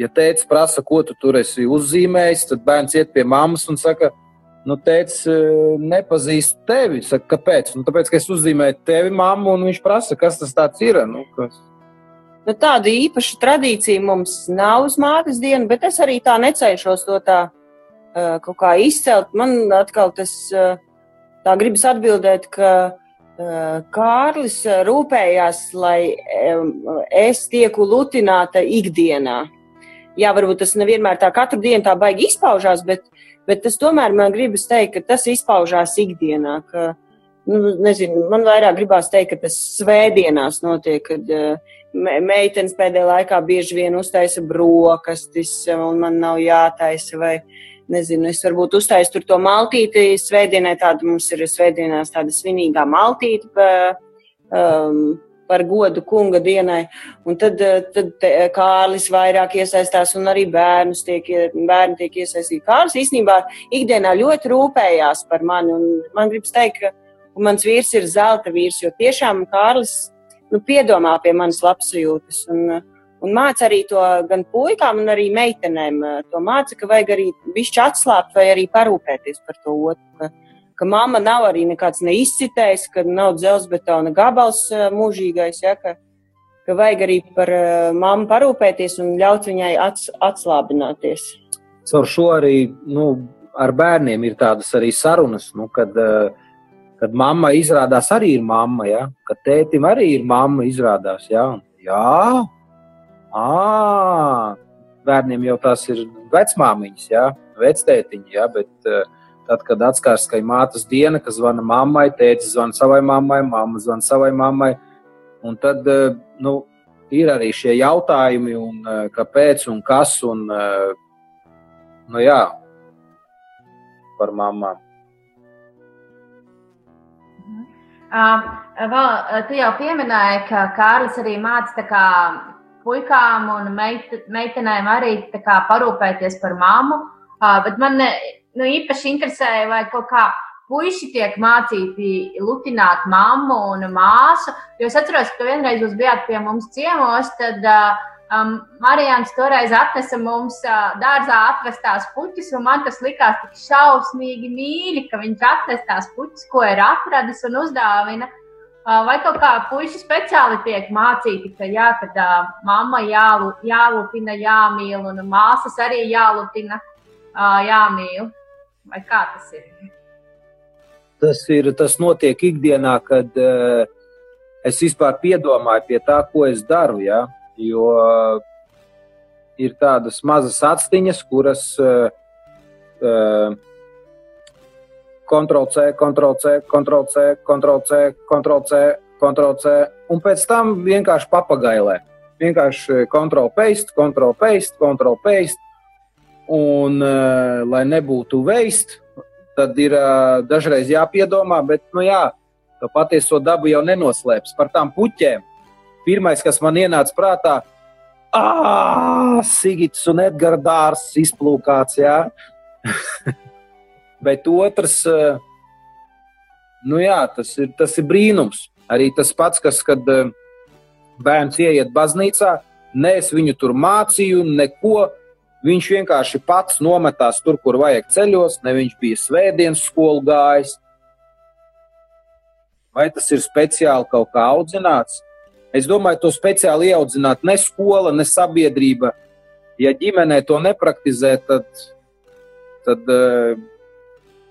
ja tēvs prasa, ko tu tur esi uzzīmējis, tad bērns iet pie mammas un saka, nu, tēvs nepazīst tevi. Saka, kāpēc? Nu, tāpēc, ka es uzzīmēju tevi, mammu, un viņš prasa, kas tas ir. Nu, kas... Nu, tāda īpaša tradīcija mums nav uz mātes dienu, bet es arī tā necenšos to tā uh, kaut kā izcelt. Man atkal tas uh, tā gribas atbildēt, ka uh, Kārlis rūpējās, lai es tieku lutināta ikdienā jā, varbūt tas nevienmēr tā katru dienu tā baigi izpaužās, bet, bet tas tomēr man gribas teikt, ka tas izpaužās ikdienā. Ka, nu, nezinu, man vairāk gribās teikt, ka tas svētdienās notiek, kad uh, meitenes pēdējā laikā bieži vien uztaisa brokastis, un man nav jātaisa. Vai, Nezinu, es varbūt uztaisu tur to maltīti. Svētdienai tāda mums ir svētdienās tāda svinīgā maltīte. Um, par godu kunga dienai. Un tad, eh, tad Kārlis vairāk iesaistās un arī bērnus tiek, bērni tiek iesaistīti. Kārlis īstenībā ikdienā ļoti rūpējās par mani. Un man gribas teikt, ka mans vīrs ir zelta vīrs, jo tiešām Kārlis nu, piedomā pie manas labsajūtas. Un, un māca arī to gan puikām, gan arī meitenēm. To māca, ka vajag arī višķi atslābt vai arī parūpēties par to otru ka mamma nav arī nekāds neizcitējis, ka nav dzelzbetona gabals eh, mūžīgais, ja, ka, ka vajag arī par eh, mammu parūpēties un ļaut viņai ats, atslābināties. Caur šo arī nu, ar bērniem ir tādas arī sarunas, nu, kad, eh, kad mamma izrādās arī ir mamma, ja, kad tētim arī ir mamma izrādās, ja, jā, à, bērniem jau tās ir vecmāmiņas, ja, vectētiņi, ja, bet uh, Tad, kad atskars, ka ir mātes diena, kas zvana mammai, tēcis zvana savai mammai, mamma zvana savai mammai. Un tad eh, nu, ir arī šie jautājumi, un, eh, kāpēc un kas. Un, eh, nu, jā, par mammām. Uh, vēl, tu jau pieminēji, ka Kārlis arī māca puikām un meit, meitenēm arī parūpēties par mammu. Uh, bet man nu, īpaši interesēja, vai kaut kā puiši tiek mācīti lutināt mammu un māsu. Jo es atceros, ka vienreiz jūs bijāt pie mums ciemos, tad uh, um, Marijāns toreiz atnesa mums uh, dārzā atvestās puķis, un man tas likās tik šausmīgi mīļi, ka viņš atnes tās puķis, ko ir atradis un uzdāvina. Vai kaut kā puiši speciāli tiek mācīti, ka jā, kad uh, mamma jālu, jālutina, jāmīl, un māsas arī jālutina, uh, jāmīl. Vai kā tas ir? Tas, ir, tas notiek ikdienā, kad uh, es vispār piedomāju pie tā, ko es daru. Ja? Jo ir tādas mazas atstiņas, kuras uh, uh, Ctrl-C, Ctrl-C, Ctrl-C, Ctrl-C, Ctrl-C, Ctrl-C, un pēc tam vienkārši papagailē. Vienkārši Ctrl-Paste, Ctrl-Paste, Ctrl-Paste. Un, uh, lai nebūtu veist, tad ir uh, dažreiz jāpiedomā, bet, nu jā, to patieso dabu jau nenoslēps par tām puķēm. Pirmais, kas man ienāca prātā, ah, Sigits un Edgars dārsts izplūkāts, (laughs) bet otrs, nu jā, tas ir, tas ir brīnums. Arī tas pats, kas, kad bērns ieiet baznīcā, ne es viņu tur mācīju, neko, Viņš vienkārši pats nometās tur, kur vajag ceļos, ne viņš bija svētdienas skolu gājis. Vai tas ir speciāli kaut kā audzināts? Es domāju, to speciāli ieaudzināt ne skola, ne sabiedrība. Ja ģimenē to nepraktizē, tad, tad uh,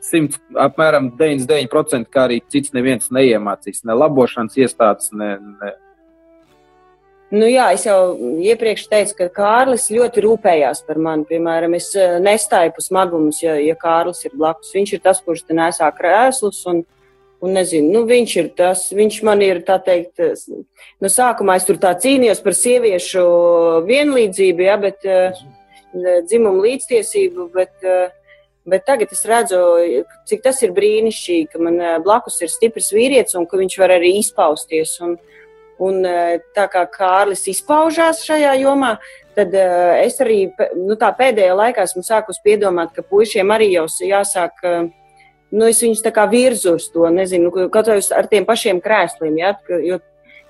100, apmēram 99% kā arī cits neviens neiemācīs. Ne labošanas iestādes, ne, ne Nu, jā, es jau iepriekš teicu, ka Kārlis ļoti rūpējās par mani. Piemēram, es eh, nestāju smagumus, ja, ja Kārlis ir blakus. Viņš ir tas, kurš te nesā krēslus. Un, un nezinu, nu, viņš ir tas, viņš man ir, tā teikt, no sākumā es tur tā cīnījos par sieviešu vienlīdzību, ja, bet uh, dzimumu līdztiesību, bet, uh, bet tagad es redzu, cik tas ir brīnišķīgi, ka man blakus ir stiprs vīrietis un ka viņš var arī izpausties. Un, Un e, tā kā Kārlis izpaužās šajā jomā, tad e, es arī nu, pēdējā laikā esmu sākus piedomāt, ka puišiem arī jau jāsāk. E, nu, es viņus tā kā virzu uz to, nezinu, kaut vai ar tiem pašiem krēsliem, ja, jo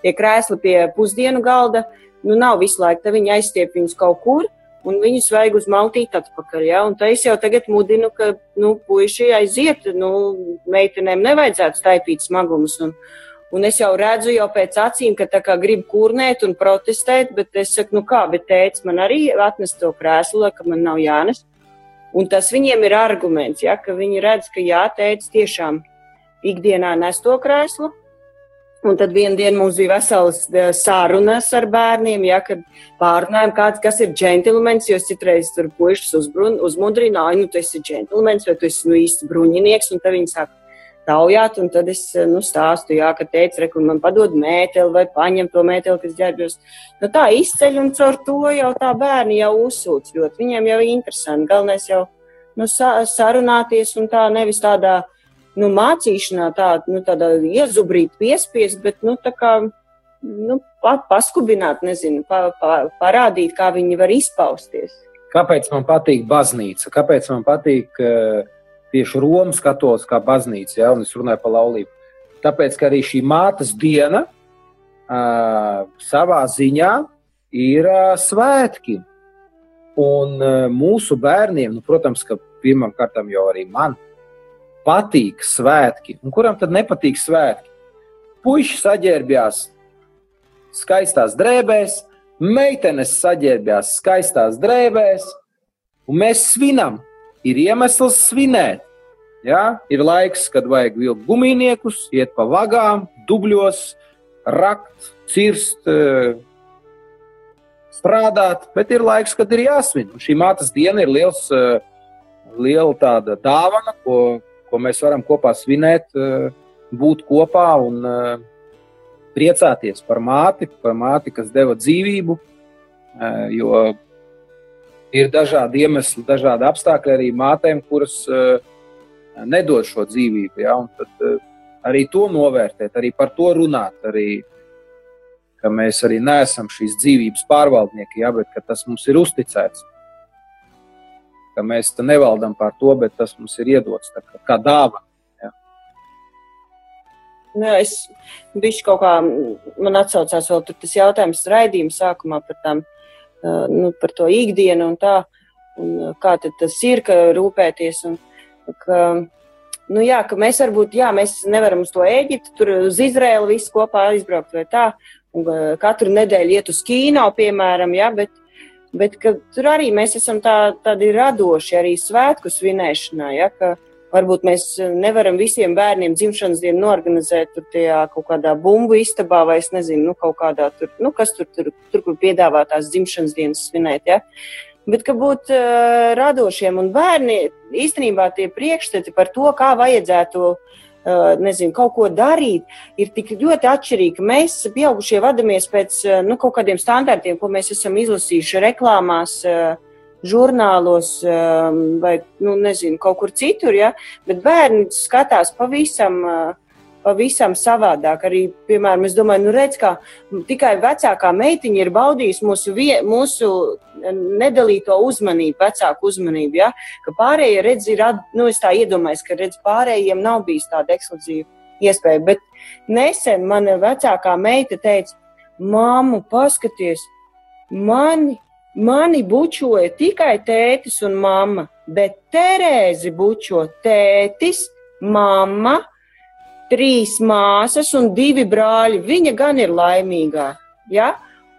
tie krēsli pie pusdienu galda, nu, nav visu laiku, tad viņi aizstiep viņus kaut kur, un viņus vajag uzmautīt atpakaļ, ja, un es jau tagad mudinu, ka, nu, puiši aiziet, nu, meitenēm nevajadzētu staipīt smagumus, un, Un es jau redzu, jau pēc acīm, ka tā kā grib kurnēt un protestēt, bet es saku, nu kā, bet tēvs man arī atnes to krēslu, ka man nav jānes. Un tas viņiem ir arguments, ja, ka viņi redz, ka jā, tēvs tiešām ikdienā nes to krēslu. Un tad vienā dienā mums bija veselas e, sarunas ar bērniem, ja, kad pārunājām, kāds, kas ir džentlmenis. Jo citreiz tur puikas uzmundrināja, nu, tu esi džentlmenis vai tu esi nu, īsts bruņinieks. Un tad viņi saka, taujāt, un tad es nu, stāstu, jā, ka teica, re, man padod mēteli vai paņem to mēteli, kas ģērbjos. Nu, tā izceļ, un caur to jau tā bērni jau uzsūc ļoti. Viņiem jau ir interesanti. Galvenais jau nu, sarunāties un tā nevis tādā nu, mācīšanā, tā, nu, tādā iezubrīt, piespiest, bet nu, tā kā nu, pa, paskubināt, nezinu, pa, pa, parādīt, kā viņi var izpausties. Kāpēc man patīk baznīca? Kāpēc man patīk uh, tieši Romas katoliskā baznīca, ja, un es runāju par laulību. Tāpēc, ka arī šī mātes diena uh, savā ziņā ir uh, svētki. Un uh, mūsu bērniem, nu, protams, ka pirmam kārtam jau arī man patīk svētki. Un kuram tad nepatīk svētki? Puiši saģērbjās skaistās drēbēs, meitenes saģērbjās skaistās drēbēs, un mēs svinam ir iemesls svinēt. Ja? Ir laiks, kad vajag vilkt gumijniekus, iet pa vagām, dubļos, rakt, cirst, eh, strādāt, bet ir laiks, kad ir jāsvin. Un šī mātes diena ir liels, eh, liela tāda dāvana, ko, ko mēs varam kopā svinēt, eh, būt kopā un priecāties par māti, par māti, kas deva dzīvību. Jo ir dažādi iemesli, dažādi apstākļi arī mātēm, kuras uh, nedod šo dzīvību. Ja? Un tad uh, arī to novērtēt, arī par to runāt. Arī, ka mēs arī neesam šīs dzīvības pārvaldnieki, ja? bet tas mums ir uzticēts. Ka mēs nevaldam pār to, bet tas mums ir iedots kā, kā dāvana. Ja? Nu, es biju kaut kā, man atsaucās vēl tas jautājums raidījuma sākumā par tām uh, nu, par to ikdienu un tā, un kā tad tas ir, ka rūpēties. Un, ka, nu jā, ka mēs varbūt, jā, mēs nevaram uz to Ēģiptu, tur uz Izrēlu visi kopā aizbraukt vai tā, un katru nedēļu iet uz kīno, piemēram, jā, bet, bet tur arī mēs esam tā, tādi radoši arī svētku svinēšanā, jā, ka Varbūt mēs nevaram visiem bērniem dzimšanas dienu norganizēt tur tajā kaut kādā bumbu istabā vai es nezinu, nu, kaut kādā tur, nu, kas tur, tur, tur kur piedāvā tās dzimšanas dienas svinēt, ja. Bet, ka būt uh, radošiem un bērni īstenībā tie priekšstati par to, kā vajadzētu uh, nezinu, kaut ko darīt, ir tik ļoti atšķirīgi. Mēs, pieaugušie, vadamies pēc nu, kaut kādiem standartiem, ko mēs esam izlasījuši reklāmās. Uh, žurnālos um, vai, nu, nezinu, kaut kur citur, ja? bet bērni skatās pavisam. Uh, pavisam savādāk. Arī, piemēram, es domāju, nu, redz, kā tikai vecākā meitiņa ir baudījusi mūsu, vie, mūsu nedalīto uzmanību, vecāku uzmanību. Ja? Ka pārējie redz, ir, nu, es tā iedomājos, ka redz, pārējiem nav bijis tāda ekskluzīva iespēja. Bet nesen mana vecākā meita teica, māmu, paskaties, mani Mani bučoja tikai tētis un mamma, bet Terēzi bučo tētis, mamma, trīs māsas un divi brāļi. Viņa gan ir laimīgā. Ja?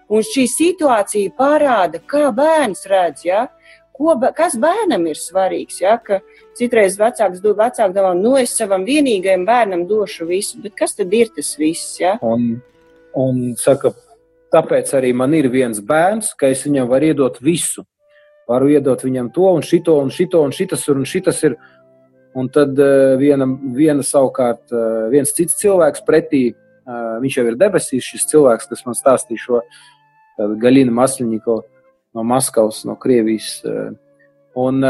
Un šī situācija parāda, kā bērns redz, ja? Ko, kas bērnam ir svarīgs. Ja? Ka citreiz vecāks do vecāku domā, nu es savam vienīgajam bērnam došu visu, bet kas tad ir tas viss? Ja? Un, un saka, Tāpēc arī man ir viens bērns, ka es viņam varu iedot visu. Varu iedot viņam to un šito un šito un šitas ir un šitas ir. Un tad uh, viena, viena savukārt, uh, viens cits cilvēks pretī, uh, viņš jau ir debesīs, šis cilvēks, kas man stāstīja šo Galina Masliņiko no Maskavas, no Krievijas. Un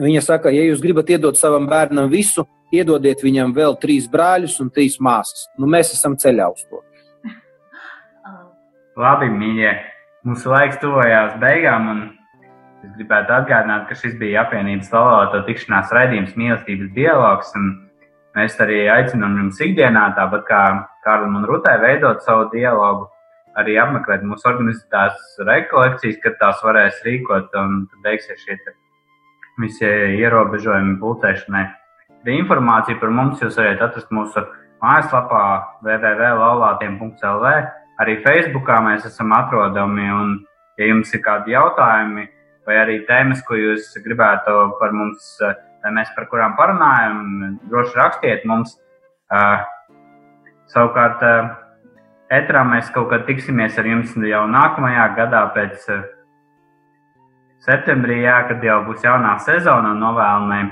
viņa saka, ja jūs gribat iedot savam bērnam visu, iedodiet viņam vēl trīs brāļus un trīs māsas. Nu, mēs esam ceļā uz to. Labi, mīļie, mūsu laiks tuvojās beigām, un es gribētu atgādināt, ka šis bija apvienības laulāto tikšanās raidījums mīlestības dialogs, un mēs arī aicinām jums ikdienā, tāpat kā Kārlim un Rutai, veidot savu dialogu, arī apmeklēt mūsu organizētās rekolekcijas, kad tās varēs rīkot, un tad beigsies šie visi ierobežojumi pulcēšanai. Informāciju par mums jūs varat atrast mūsu mājaslapā www.laulātiem.lv Arī Facebookā mēs esam atrodami. Un, ja jums ir kādi jautājumi vai arī tēmas, ko jūs gribētu par mums, vai mēs par kurām parunājam, droši rakstiet mums. Uh, savukārt, uh, etrā mēs kaut kad tiksimies ar jums jau nākamajā gadā, pēc uh, septembrī, jā, kad jau būs jaunā sezona un novēlamai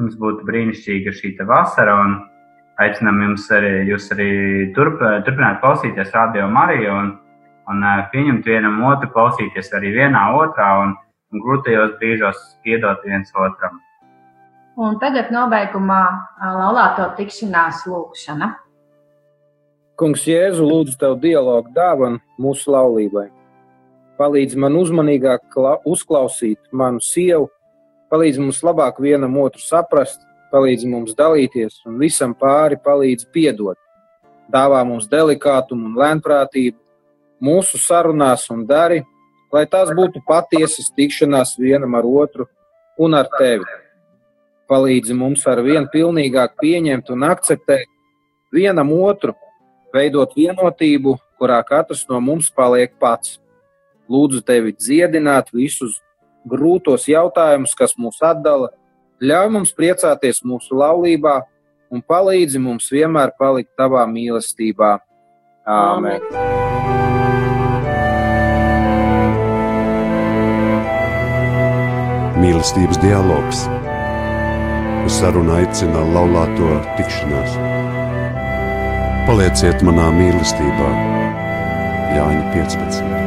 jums būtu brīnišķīga šī vasara. Un, aicinām jums arī, jūs arī turp, turpināt klausīties radio Mariju un, un pieņemt vienam otru, klausīties arī vienā otrā un, un grūtajos brīžos piedot viens otram. Un tagad nobeigumā laulāto tikšanās lūkšana. Kungs, Jēzu, lūdzu tev dialogu dāvanu mūsu laulībai. Palīdz man uzmanīgāk uzklausīt manu sievu, palīdz mums labāk vienam otru saprast, palīdz mums dalīties un visam pāri palīdz piedot. Dāvā mums delikātumu un lēnprātību mūsu sarunās un dari, lai tās būtu patiesas tikšanās vienam ar otru un ar tevi. Palīdzi mums ar vien pilnīgāk pieņemt un akceptēt vienam otru, veidot vienotību, kurā katrs no mums paliek pats. Lūdzu tevi dziedināt visus grūtos jautājumus, kas mūs atdala ļauj mums priecāties mūsu laulībā un palīdzi mums vienmēr palikt tavā mīlestībā. Āmen! Mīlestības dialogs. Uz sarunu aicina laulāto tikšanās. Palieciet manā mīlestībā, Jāņa 15.